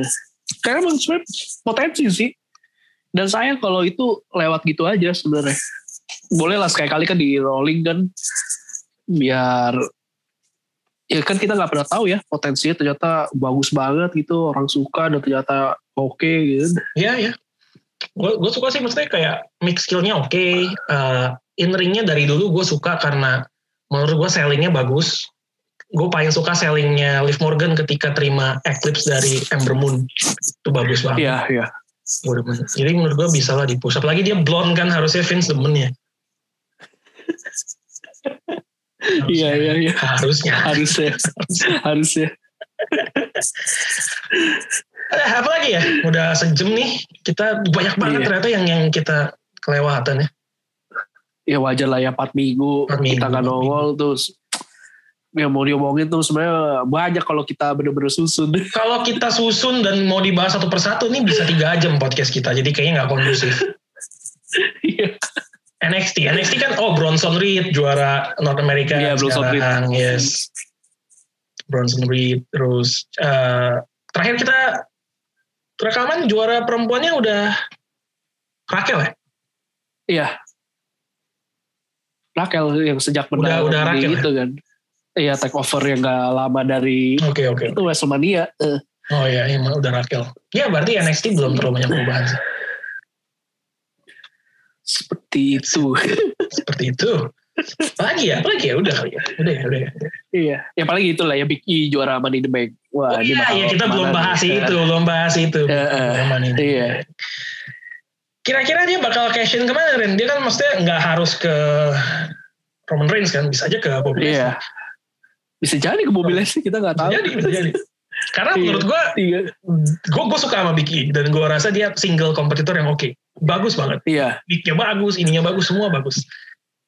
Karena emang sebenarnya potensi sih. Dan saya kalau itu lewat gitu aja sebenarnya. Boleh lah sekali-kali kan di rolling kan. Biar ya kan kita nggak pernah tahu ya potensinya ternyata bagus banget gitu orang suka dan ternyata oke gitu Iya, ya. Gue gue suka sih maksudnya kayak mix skillnya oke. Eh, in ringnya dari dulu gue suka karena menurut gue sellingnya bagus. Gue paling suka sellingnya Liv Morgan ketika terima Eclipse dari Ember Moon. Itu bagus banget. iya iya. Jadi menurut gue bisa lah di push. Apalagi dia blonde kan harusnya Vince demen ya. iya iya iya Harusnya. harusnya harusnya Eh, apa lagi ya? Udah sejam nih. Kita banyak banget Iya. ternyata yang yang kita kelewatan ya. ya wajar lah ya 4 minggu, Empat minggu, kita nggak nongol terus yang mau diomongin tuh sebenarnya banyak kalau kita bener-bener susun Kalau kita susun dan mau dibahas satu persatu nih bisa tiga jam podcast kita. Jadi kayaknya nggak kondusif. Iya. NXT. NXT kan oh Bronson Reed juara North America Iya, Bronson Reed. Yes. Bronson Reed terus eh, terakhir kita rekaman juara perempuannya udah Raquel ya? Iya. Raquel yang sejak Udah- menang udah di Raquel itu kan. Iya take over yang gak lama dari Oke oke. itu Wrestlemania. Eh, Oh iya emang udah Raquel. Ya berarti NXT belum terlalu banyak perubahan sih. Seperti itu. Seperti itu. Apalagi ya? Apalagi ya? Udah kali ya? Udah ya? Udah ya? iya. Yang paling itulah ya Big E juara Money in the Bank. Wah, Oh iya, iya kita belum nih? bahas Eh, itu, belum bahas itu. Aman ini. iya. Kira-kira dia bakal cash in ke mana Ren? Dia kan maksudnya nggak harus ke Roman Reigns kan, bisa aja ke Bobby Lashley. Iya. Bisa jadi ke mobil sih kita nggak Bisa tahu. jadi, bisa jadi. Karena Iya. menurut gua, Iya. gua, gua suka sama Big E dan gua rasa dia single kompetitor yang oke, bagus banget. Iya. Beatnya bagus, ininya bagus, semua bagus.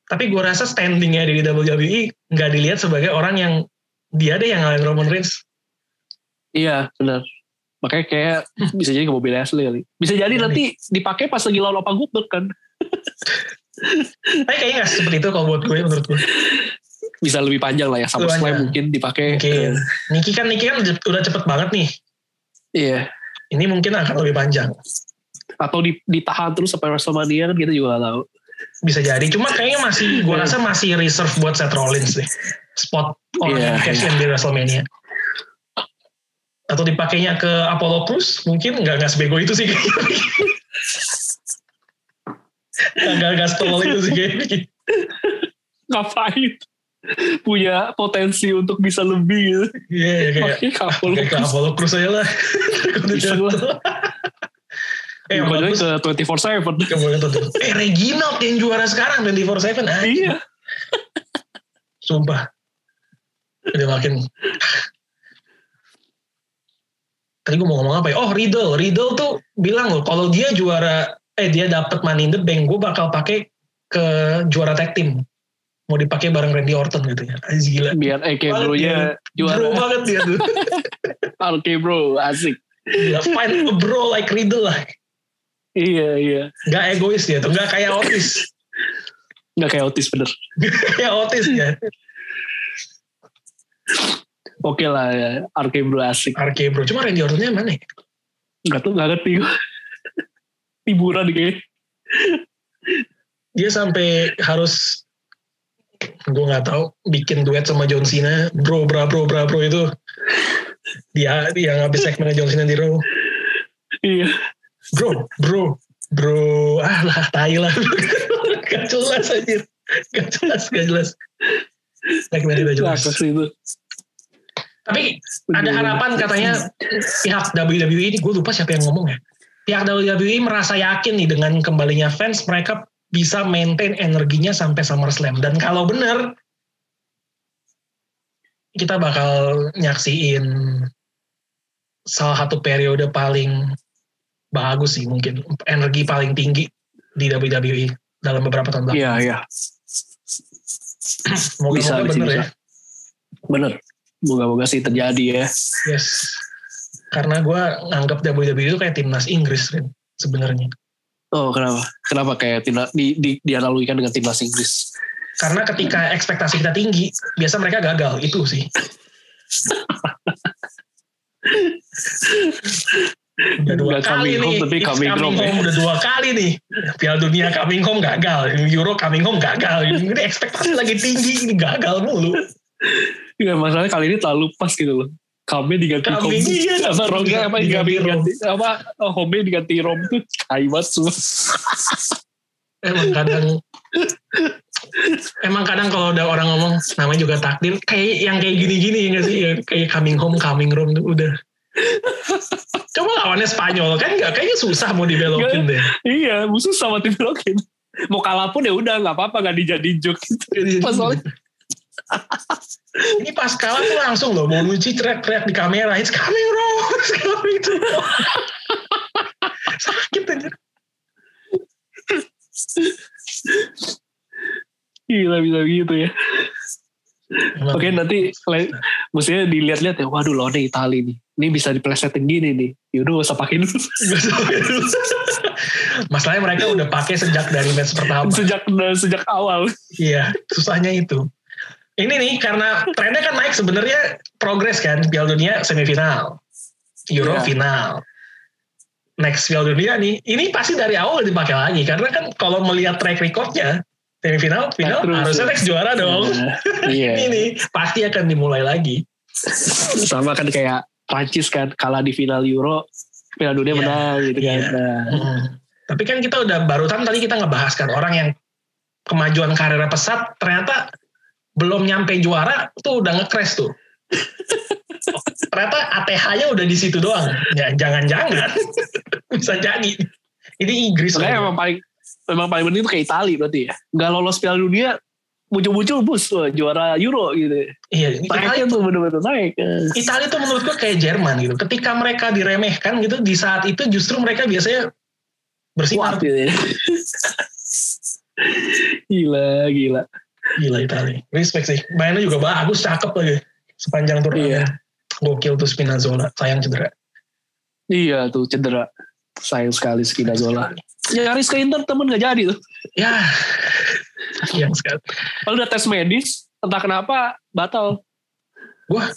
Tapi gua rasa standingnya di WWE nggak dilihat sebagai orang yang dia deh yang ngalahin Roman Reigns. Iya, benar. Makanya kayak bisa jadi ke mobil Ashley kali. Bisa jadi Iya nanti dipakai pas lagi lawan Opa Goldberg kan. Tapi kayaknya nggak seperti itu kalau buat gue, menurut gue. Bisa lebih panjang lah ya. Sama Slam mungkin dipakai. Mungkin. Niki kan, Niki kan udah cepet banget nih. Iya. Ini mungkin akan lebih panjang. Atau di- ditahan terus sampai WrestleMania kan kita juga gak tahu. Bisa jadi. Cuma kayaknya masih, gue Iya. rasa masih reserve buat Seth Rollins deh. Spot orang yang cash in di WrestleMania. Atau dipakainya ke Apollo Crews, mungkin nggak nggak sebego itu sih. Nggak nggak setolol itu sih kayaknya. Ngapain? Punya potensi untuk bisa lebih gitu. Iya, iya, kayak kayak ke Apollo Crews aja lah. Bisa lah. Eh, Crews ke 24-7. Gak boleh tuh. Eh Reginald yang juara sekarang 24/7 ah. Iya. Sumpah. Udah makin Tadi gue mau ngomong apa ya? Oh Riddle, Riddle tuh bilang loh kalau dia juara eh dia dapat Money in the Bank, gue bakal pakai ke juara tag team. Mau dipakai bareng Randy Orton gitu ya. Aziz gila. Biar AK Bro juara. banget dia tuh. AK bro, asik. Gila, find a bro like Riddle lah. Iya, iya. Gak egois dia tuh, gak kayak Otis. Nggak kayak Otis bener. kayak Otis ya. Oke lah ya. RK bro asik. RK bro, cuma Randy Ortonnya mana ya? Gak tuh gak ngerti gue. Hiburan kayaknya. dia sampai harus gue nggak tahu bikin duet sama John Cena bro bra bro bra bro itu dia dia ngabis segmennya John Cena di Raw Iya. Bro bro bro. Ah lah tai lah. Gak jelas aja gak jelas gak jelas. Gak jelas sih itu. tapi ada harapan katanya pihak WWE ini gue lupa siapa yang ngomong ya. Pihak WWE merasa yakin nih dengan kembalinya fans mereka bisa maintain energinya sampai SummerSlam. Dan kalau benar kita bakal nyaksiin salah satu periode paling bagus sih mungkin energi paling tinggi di WWE dalam beberapa tahun belakang. Iya, iya. Moga-moga Bisa, bener bisa. ya. Bener. Moga-moga sih terjadi ya. Yes. Karena gue nganggap WWE itu kayak timnas Inggris, Rin, sebenarnya. Oh kenapa? Kenapa kayak timnas di, di, dianalogikan dengan timnas Inggris? Karena ketika ekspektasi kita tinggi, biasa mereka gagal. Itu sih. Udah dua Nggak kali coming home, nih. tapi It's coming home, ya. Udah dua kali nih. Piala dunia coming home gagal. Euro coming home gagal. Ini ekspektasi lagi tinggi. Ini gagal mulu. Ya masalahnya kali ini terlalu pas gitu loh. Kami diganti Coming, home. iya. apa Rongga apa Diganti diganti, apa oh, home diganti rom tuh kaibat semua. Emang kadang Emang kadang kalau udah orang ngomong namanya juga takdir kayak yang kayak gini-gini ya nggak sih Ya, kayak coming home coming home tuh udah coba lawannya Spanyol kan nggak kayaknya susah mau dibelokin deh iya musuh sama tim Lokin. Mau kalah pun ya udah nggak apa-apa nggak dijadiin joke. Pas soalnya ini pas kalah tuh langsung loh mau Bonucci teriak-teriak di kamera it's coming wrong it's coming to sakit aja gila bisa gitu ya. Oke nanti le- mestinya dilihat-lihat ya. Waduh lawannya Itali nih. Ini bisa diplesetin gini nih. Yaudah gak usah pakai dulu. Masalahnya mereka udah pakai sejak dari match pertama. sejak sejak awal. Iya, susahnya itu. Ini nih karena trennya kan naik sebenarnya progres kan Piala Dunia semifinal, Euro Iya. final. Next Piala Dunia nih, ini pasti dari awal dipakai lagi karena kan kalau melihat track recordnya semifinal, final terus, harusnya ya. next juara dong. Nah, iya. ini nih pasti akan dimulai lagi. Sama kan kayak Prancis kan kalah di final Euro, Piala Dunia Iya, menang gitu kan. iya. Nah, Hmm. Tapi kan kita udah barusan tadi kita ngebahas kan orang yang kemajuan karirnya pesat ternyata belum nyampe juara tuh udah nge-crash tuh. ternyata ATH-nya udah di situ doang. Ya, jangan-jangan bisa jadi. Ini Inggris. Loh. emang paling memang paling penting itu kayak Itali berarti ya. Nggak lolos Piala Dunia muncul-muncul bus wah, juara Euro gitu. Iya, Italia Naiknya tuh bener-bener naik. Italia tuh menurut gue kayak Jerman gitu. Ketika mereka diremehkan gitu, di saat itu justru mereka biasanya bersinar. Kuat gitu ya. gila, gila. Gila Italia. Respect sih. Mainnya juga bagus, cakep lagi. Sepanjang turnamen. Iya. Gokil tuh Spinazzola. Sayang cedera. Iya tuh cedera. Sayang sekali Spinazzola. Nyaris ke Inter temen gak jadi tuh. Ya. Sayang sekali. Kalau udah tes medis, entah kenapa batal. Wah.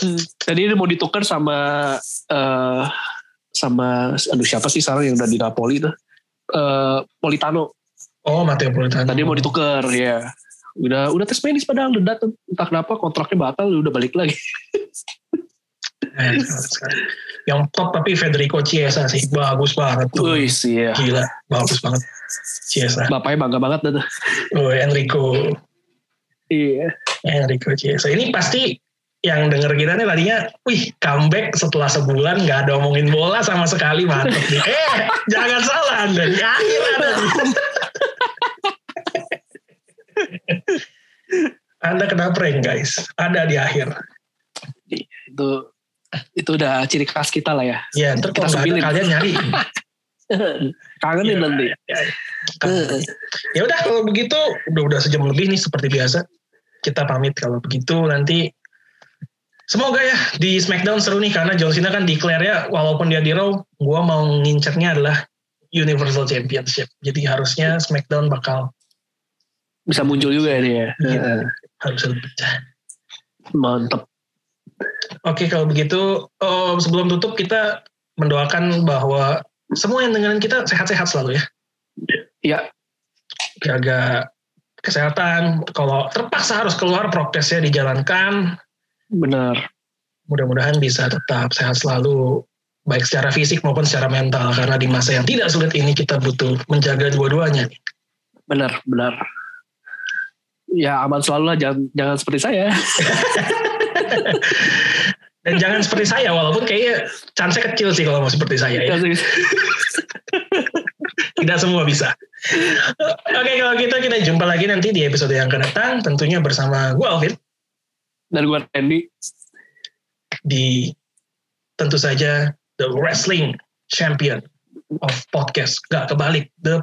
Hmm. Jadi mau ditukar sama eh sama aduh siapa sih sekarang yang udah di Napoli tuh? Eh Politano. Oh, Matteo Politano. Tadi mau ditukar ya. Udah udah tes medis padahal udah datang. Entah kenapa kontraknya batal udah balik lagi. Yang top tapi Federico Chiesa sih. Bagus banget tuh. Wih sih ya. Gila. Bagus banget. Chiesa. Bapaknya bangga banget tuh. Oh, Enrico. Iya. Enrico Chiesa. Ini pasti yang denger kita nih tadinya, wih comeback setelah sebulan nggak ada omongin bola sama sekali mantep nih. Eh, jangan salah Anda, di akhir ada. anda kena prank guys, ada di akhir. Itu itu udah ciri khas kita lah ya. Ya, ntar Kita sepilin. kalian nyari. Kangenin Iya, nanti. Ya, ya udah kalau begitu udah udah sejam lebih nih seperti biasa. Kita pamit kalau begitu nanti semoga ya di SmackDown seru nih karena John Cena kan declare ya walaupun dia di Raw, gua mau ngincernya adalah Universal Championship. Jadi harusnya SmackDown bakal Bisa muncul juga ini ya. Iya. harus lebih pecah. Mantep. Oke kalau begitu oh, sebelum tutup kita mendoakan bahwa semua yang dengerin kita sehat-sehat selalu ya. Ya, Jaga kesehatan. Kalau terpaksa harus keluar prokesnya dijalankan. benar. mudah-mudahan bisa tetap sehat selalu baik secara fisik maupun secara mental karena di masa yang tidak sulit ini kita butuh menjaga dua-duanya Benar, benar. Ya aman selalu lah, jangan, jangan seperti saya. dan jangan seperti saya walaupun kayaknya chance kecil sih kalau mau seperti saya ya. Tidak semua bisa. Oke kalau gitu kita jumpa lagi nanti di episode yang akan datang tentunya bersama gue Alvin. Dan gue Randy. di tentu saja the wrestling champion of podcast. Gak kebalik the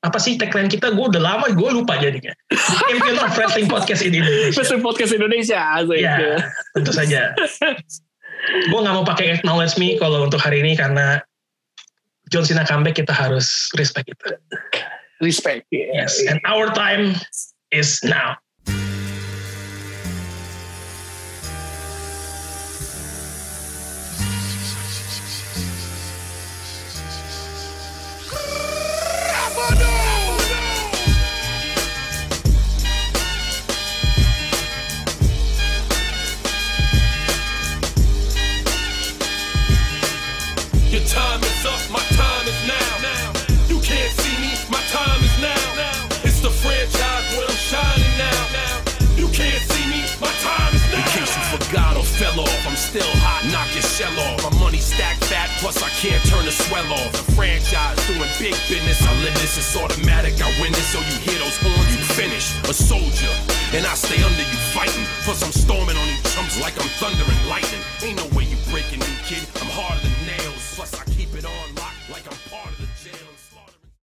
apa sih tagline kita? Gue udah lama gue lupa jadinya. Champion of Wrestling Podcast in Indonesia. Wrestling Podcast Indonesia. Asik. Ya, tentu saja. gue nggak mau pakai acknowledge me kalau untuk hari ini karena John Cena comeback kita harus respect itu. Respect. Yes, and our time is now. Plus I can't turn the swell off. The franchise doing big business, I live this, it's automatic. I win this, so you hear those horns, you finish. A soldier, and I stay under you fighting. Plus I'm storming on you chumps like I'm thunder and lightning. Ain't no way you breaking me, kid. I'm harder than